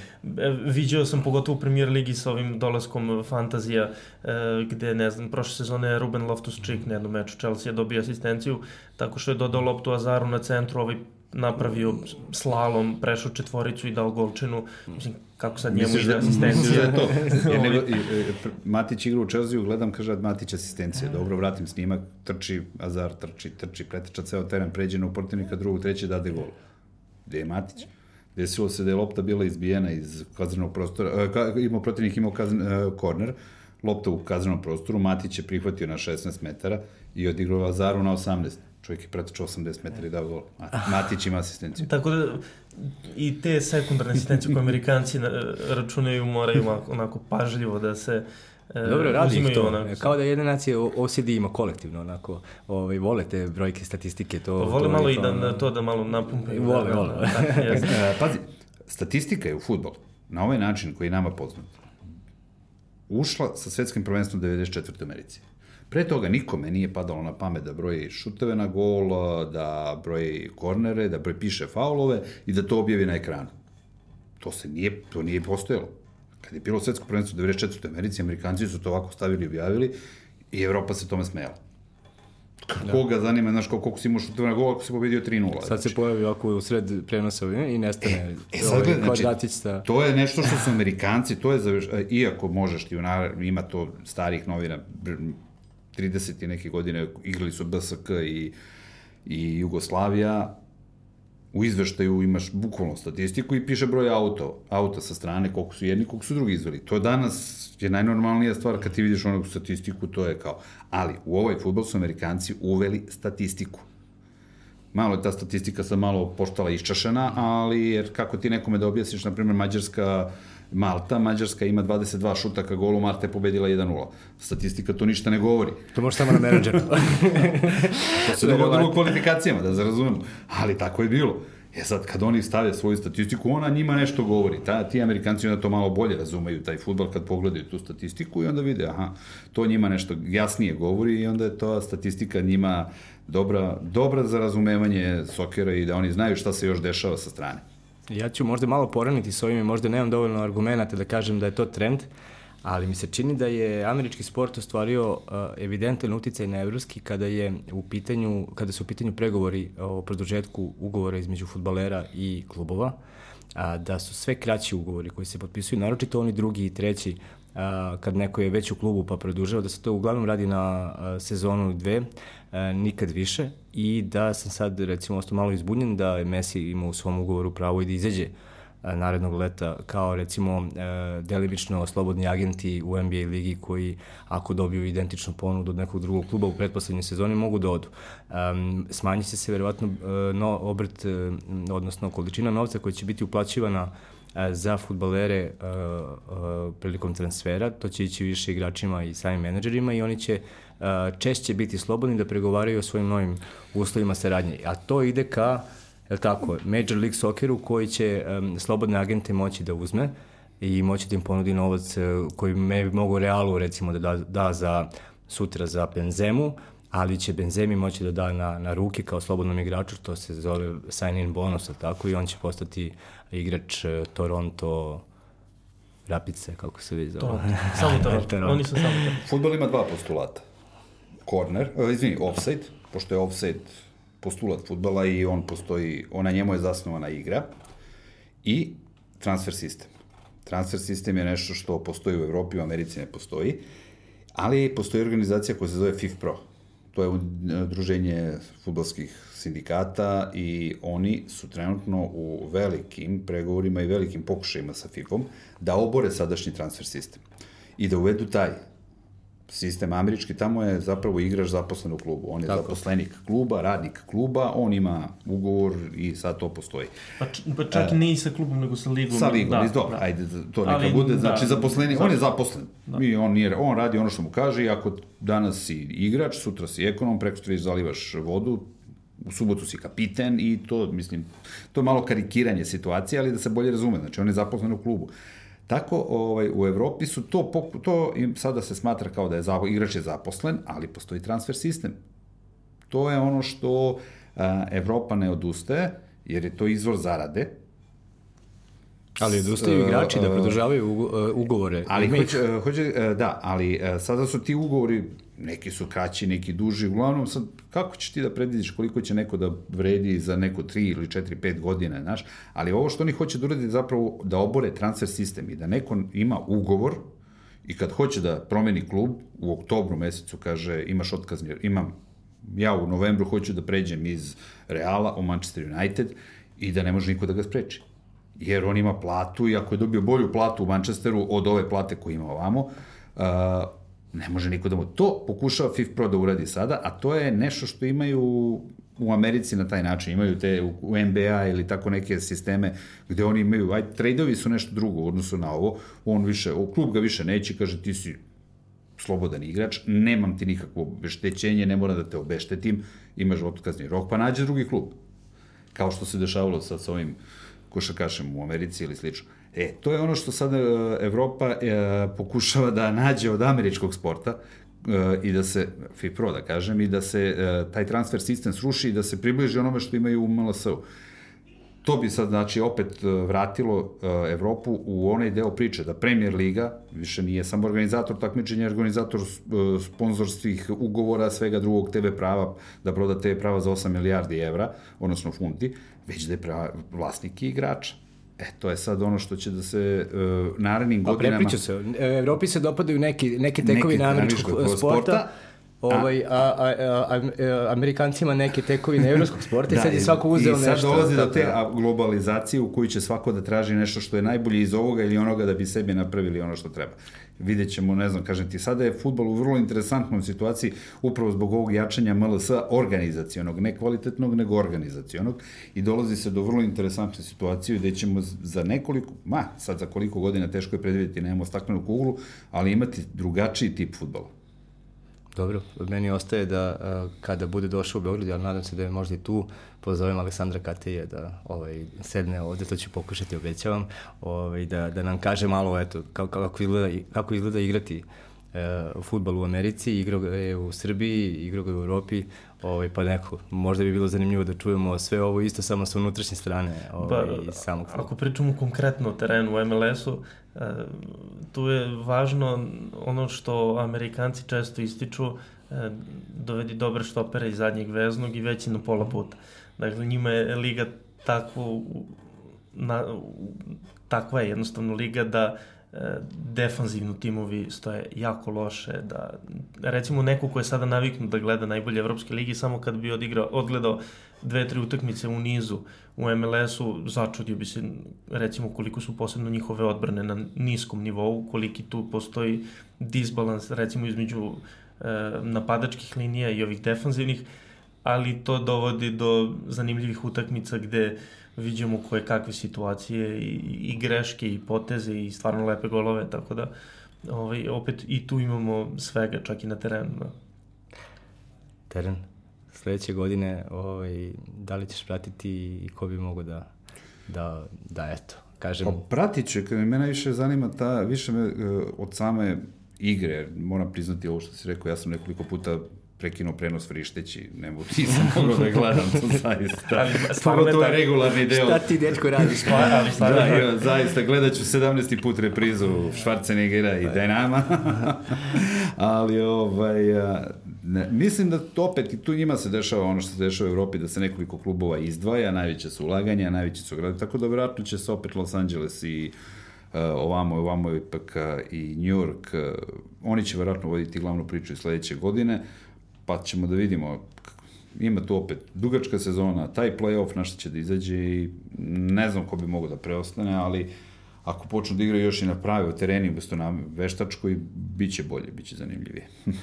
viđao sam pogotovo u premier ligi sa ovim dolaskom fantazija, e, gde, ne znam, prošle sezone Ruben Loftus-Cheek na jednom meču Chelsea je dobio asistenciju, tako što je dodao loptu Azaru na centru, ovaj napravio slalom, prešao četvoricu i dao golčinu. Mislim, kako sad njemu ide asistencija. da to. Jer nego, i, i, Matić igra u Chelsea, gledam, kaže Matić asistencija. Dobro, vratim snimak, trči, Azar trči, trči, preteča ceo teren, pređe na uportivnika drugog, treće, dade gol. Gde je Matić? Desilo se da je lopta bila izbijena iz kaznenog prostora, uh, imao protivnik imao kazn, uh, korner, lopta u kaznenom prostoru, Matić je prihvatio na 16 metara i odigrao Vazaru na 18. Čovjek je pretečao 80 metara i dao gol. Matić ima asistenciju. Tako da i te sekundarne asistencije koje Amerikanci računaju moraju onako pažljivo da se E, Dobro, radi ih to. Onako. Kao da jedna nacija OCD ima kolektivno, onako, ovaj, vole te brojke, statistike. To, pa vole to, malo i da, da, to da malo napumpaju. Vole, da, vole. Da, da, Pazi, statistika je u futbolu, na ovaj način koji je nama poznat, ušla sa svetskim prvenstvom 94. Americi. Pre toga nikome nije padalo na pamet da broji šuteve na gol, da broji kornere, da broji piše faulove i da to objavi na ekranu. To se nije, to nije postojalo. Kad je bilo svetsko prvenstvo u 94. Americi, Amerikanci su to ovako stavili i objavili i Evropa se tome smela. Da. Koga zanima, znaš, koliko si imao šuteva na gol ako si pobedio 3-0. Sad se pojavi ovako u sred prenosa i nestane. E, e sad ovaj, znači, sta... to je nešto što su Amerikanci, to je, zaveš, e, iako možeš ti, ima to starih novina, 30 i neke godine igrali su BSK i, i Jugoslavija, u izveštaju imaš bukvalno statistiku i piše broj auto, auta sa strane, koliko su jedni, koliko su drugi izveli. To danas je najnormalnija stvar kad ti vidiš onog statistiku, to je kao. Ali u ovaj futbol su Amerikanci uveli statistiku. Malo je ta statistika sad malo poštala iščašena, ali jer kako ti nekome da objasniš, na primjer, Mađarska Malta, Mađarska ima 22 šuta ka golu, Malta je pobedila 1-0. Statistika to ništa ne govori. To može samo na menadžeru. to se dogodilo u kvalifikacijama, da zarazumemo. Ali tako je bilo. E sad, kad oni stave svoju statistiku, ona njima nešto govori. Ta, ti Amerikanci onda to malo bolje razumeju, taj futbol, kad pogledaju tu statistiku i onda vide, aha, to njima nešto jasnije govori i onda je to statistika njima dobra, dobra za razumevanje sokera i da oni znaju šta se još dešava sa strane. Ja ću možda malo poraniti s ovim, možda nemam dovoljno argumenta da kažem da je to trend, ali mi se čini da je američki sport ostvario uh, evidentan uticaj na evropski kada je u pitanju kada su u pitanju pregovori o produžetku ugovora između fudbalera i klubova a, da su sve kraći ugovori koji se potpisuju naročito oni drugi i treći kad neko je već u klubu pa produžava da se to uglavnom radi na sezonu dve nikad više i da sam sad recimo ostao malo izbunjen da je Messi imao u svom ugovoru pravo i da izađe narednog leta kao recimo delimično slobodni agenti u NBA ligi koji ako dobiju identičnu ponudu od nekog drugog kluba u pretposlednjoj sezoni mogu da odu. Smanji se se verovatno no, obrt, odnosno količina novca koja će biti uplaćivana za futbalere prilikom transfera, to će ići više igračima i samim menadžerima i oni će češće biti slobodni da pregovaraju o svojim novim uslovima saradnje. A to ide ka, je tako, Major League Socceru koji će um, slobodne agente moći da uzme i moći da im ponudi novac e, koji me mogu realu recimo da da, da za sutra za Benzemu, ali će Benzemi moći da da na, na ruke kao slobodnom igraču, to se zove sign-in bonus, tako, i on će postati igrač e, Toronto Rapice, kako se vidi zove. To, samo Toronto. Oni su samo Toronto. Futbol ima dva postulata. Corner, uh, izvini, offside, pošto je offside postulat futbala i on postoji, ona njemu je zasnovana igra i transfer sistem. Transfer sistem je nešto što postoji u Evropi, u Americi ne postoji, ali postoji organizacija koja se zove FIFPro. To je udruženje futbolskih sindikata i oni su trenutno u velikim pregovorima i velikim pokušajima sa FIFA-om da obore sadašnji transfer sistem i da uvedu taj sistem američki, tamo je zapravo igrač zaposlen u klubu. On je Tako. zaposlenik kluba, radnik kluba, on ima ugovor i sad to postoji. Pa, pa čak ne i sa klubom, nego sa ligom. Sa ligom, da, dobro, da. ajde, to neka Ali, bude, znači da, zaposleni, on je zaposlen. Da. I on, nije, on radi ono što mu kaže i ako danas si igrač, sutra si ekonom, preko sutra zalivaš vodu, u subotu si kapiten i to, mislim, to je malo karikiranje situacije, ali da se bolje razume, znači on je zaposlen u klubu. Tako, ovaj, u Evropi su to, to im sada se smatra kao da je zapo, igrač je zaposlen, ali postoji transfer sistem. To je ono što a, Evropa ne odustaje, jer je to izvor zarade, Ali odustaju igrači da produžavaju ugovore. Ali hoće, hoće, da, ali sada su ti ugovori neki su kraći, neki duži, uglavnom sad, kako ćeš ti da predvidiš koliko će neko da vredi za neko 3 ili 4, 5 godina, znaš, ali ovo što oni hoće da uradi zapravo da obore transfer sistem i da neko ima ugovor i kad hoće da promeni klub, u oktobru mesecu kaže imaš otkazni, imam, ja u novembru hoću da pređem iz Reala u Manchester United i da ne može niko da ga spreči. Jer on ima platu i ako je dobio bolju platu u Manchesteru od ove plate koju ima ovamo, uh, Ne može niko da mu... To pokušava FIFPro da uradi sada, a to je nešto što imaju u Americi na taj način. Imaju te u NBA ili tako neke sisteme gde oni imaju... Aj, tradeovi su nešto drugo u odnosu na ovo. On više, u klub ga više neće, kaže ti si slobodan igrač, nemam ti nikakvo obeštećenje, ne moram da te obeštetim, imaš otkazni rok, pa nađe drugi klub. Kao što se dešavalo sad sa ovim košakašem u Americi ili slično. E, to je ono što sada e, Evropa e, pokušava da nađe od američkog sporta e, i da se, FIPRO da kažem, i da se e, taj transfer sistem sruši i da se približi onome što imaju u MLS-u. To bi sad, znači, opet vratilo Evropu u onaj deo priče da Premier Liga više nije samo organizator takmičenja, organizator sponzorskih ugovora, svega drugog TV prava, da proda TV prava za 8 milijardi evra, odnosno funti, već da je vlasnik i igrača. E, to je sad ono što će da se uh, narednim pa, godinama... Pa prepriča se. Evropi se dopadaju neki, neki tekovi na američkog sporta, sporta Ovaj, a, a, a, a, Amerikancima neke tekovine evropskog sporta da, i sad je svako uzeo nešto. I sad dolazi do te globalizacije u kojoj će svako da traži nešto što je najbolje iz ovoga ili onoga da bi sebi napravili ono što treba vidjet ćemo, ne znam, kažem ti, sada je futbol u vrlo interesantnom situaciji upravo zbog ovog jačanja MLS organizacionog, ne kvalitetnog, nego organizacionog i dolazi se do vrlo interesantne situacije gde ćemo za nekoliko, ma, sad za koliko godina teško je predvidjeti, nemamo staklenu kuglu, ali imati drugačiji tip futbola. Dobro, meni ostaje da kada bude došao u Beograd, ja nadam se da je možda i tu, pozovem Aleksandra Kateje da ovaj, sedne ovde, to ću pokušati, obećavam, ovaj, da, da nam kaže malo eto, kako, kako, izgleda, kako izgleda igrati e, futbal u Americi, igrao ga je u Srbiji, igrao ga je u Europi, ovaj, pa neko, možda bi bilo zanimljivo da čujemo sve ovo isto samo sa unutrašnje strane ovaj, pa, samog. Ako pričamo konkretno o terenu u MLS-u, e, tu je važno ono što Amerikanci često ističu, e, dovedi dobre štopere iz zadnjeg veznog i veći na pola puta. Dakle, njima je liga takvo, na, takva je jednostavno liga da defanzivno timovi stoje jako loše, da recimo neko ko je sada naviknut da gleda najbolje evropske ligi, samo kad bi odigrao, odgledao dve, tri utakmice u nizu u MLS-u, začudio bi se recimo koliko su posebno njihove odbrane na niskom nivou, koliki tu postoji disbalans recimo između e, napadačkih linija i ovih defanzivnih, ali to dovodi do zanimljivih utakmica gde vidimo koje kakve situacije i, i greške i poteze i stvarno lepe golove, tako da ovaj, opet i tu imamo svega, čak i na terenu. Da. Teren? sledeće godine ovaj, da li ćeš pratiti i ko bi mogo da, da, da eto, kažem... Pa pratit ću, kada me najviše zanima ta, više me uh, od same igre, moram priznati ovo što si rekao, ja sam nekoliko puta prekinuo prenos vrišteći, ne mogu, nisam mogao da gledam to zaista. Ali stvarno Pogotovo je regularni deo. Šta ti, dečko, radiš? Ali stvarno Da, ja, zaista, gledat ću 17. put reprizu Schwarzeneggera i Dynama. Ali, ovaj, a, ne, mislim da to opet, i tu njima se dešava ono što se dešava u Evropi, da se nekoliko klubova izdvaja, najveće su ulaganja, najveće su grade, tako da vjerojatno će se opet Los Angeles i uh, ovamo, ovamo ipak uh, i New York, uh, oni će vjerojatno voditi glavnu priču i sledeće godine, pa ćemo da vidimo ima tu opet dugačka sezona, taj play-off na što će da izađe i ne znam ko bi mogao da preostane, ali ako počnu da igraju još i na pravi tereni umesto na veštačkoj, bit će bolje, bit će zanimljivije.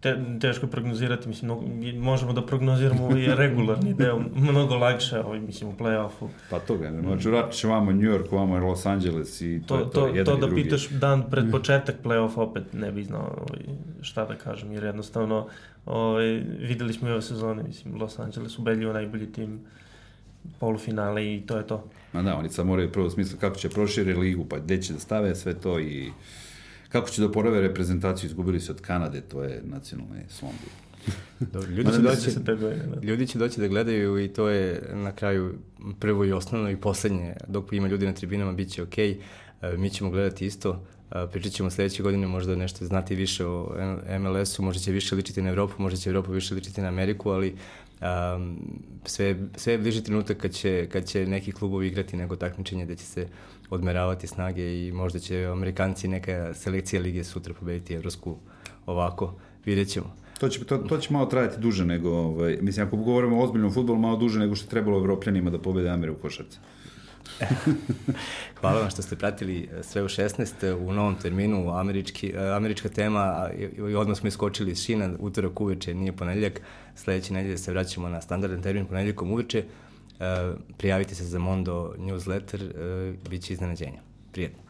te, teško prognozirati, mislim, mnogo, možemo da prognoziramo ovaj regularni deo, mnogo lakše, ovaj, mislim, u play-offu. Pa toga, ne, znači vratno će vamo New York, vamo Los Angeles i to, To, je to, to, jedan to i da drugi. pitaš dan pred početak play-offa opet ne bi znao ovaj, šta da kažem, jer jednostavno ovaj, videli smo i ove sezone, mislim, Los Angeles ubedljivo najbolji tim polufinale i to je to. Ma da, oni sad moraju prvo smisla kako će prošire ligu, pa gde će da stave sve to i kako će da porave reprezentaciju, izgubili su od Kanade, to je nacionalni slom. Dobro, ljudi će doći, 30 godine, da. Ljudi će doći da gledaju i to je na kraju prvo i osnovno i poslednje. Dok ima ljudi na tribinama, bit će okej. E, Mi ćemo gledati isto. E, Pričat ćemo sledeće godine možda nešto znati više o MLS-u, možda će više ličiti na Evropu, možda će Evropa više ličiti na Ameriku, ali um, sve, sve je bliži trenutak kad će, kad će neki klubovi igrati nego takmičenje gde će se odmeravati snage i možda će Amerikanci neka selekcija lige sutra pobediti Evropsku ovako. Vidjet ćemo. To će, to, to će malo trajati duže nego, ovaj, mislim, ako govorimo o ozbiljnom futbolu, malo duže nego što je trebalo Evropljanima da pobede Amere u košarci. Hvala vam što ste pratili e, sve u 16 u novom terminu, američki, e, američka tema i odmah smo iskočili iz šina, utorak uveče, nije ponedeljak, sledeće nedelje se vraćamo na standardan termin ponedeljkom uveče, prijavite se za Mondo newsletter, e, bit će iznenađenja. Prijetno.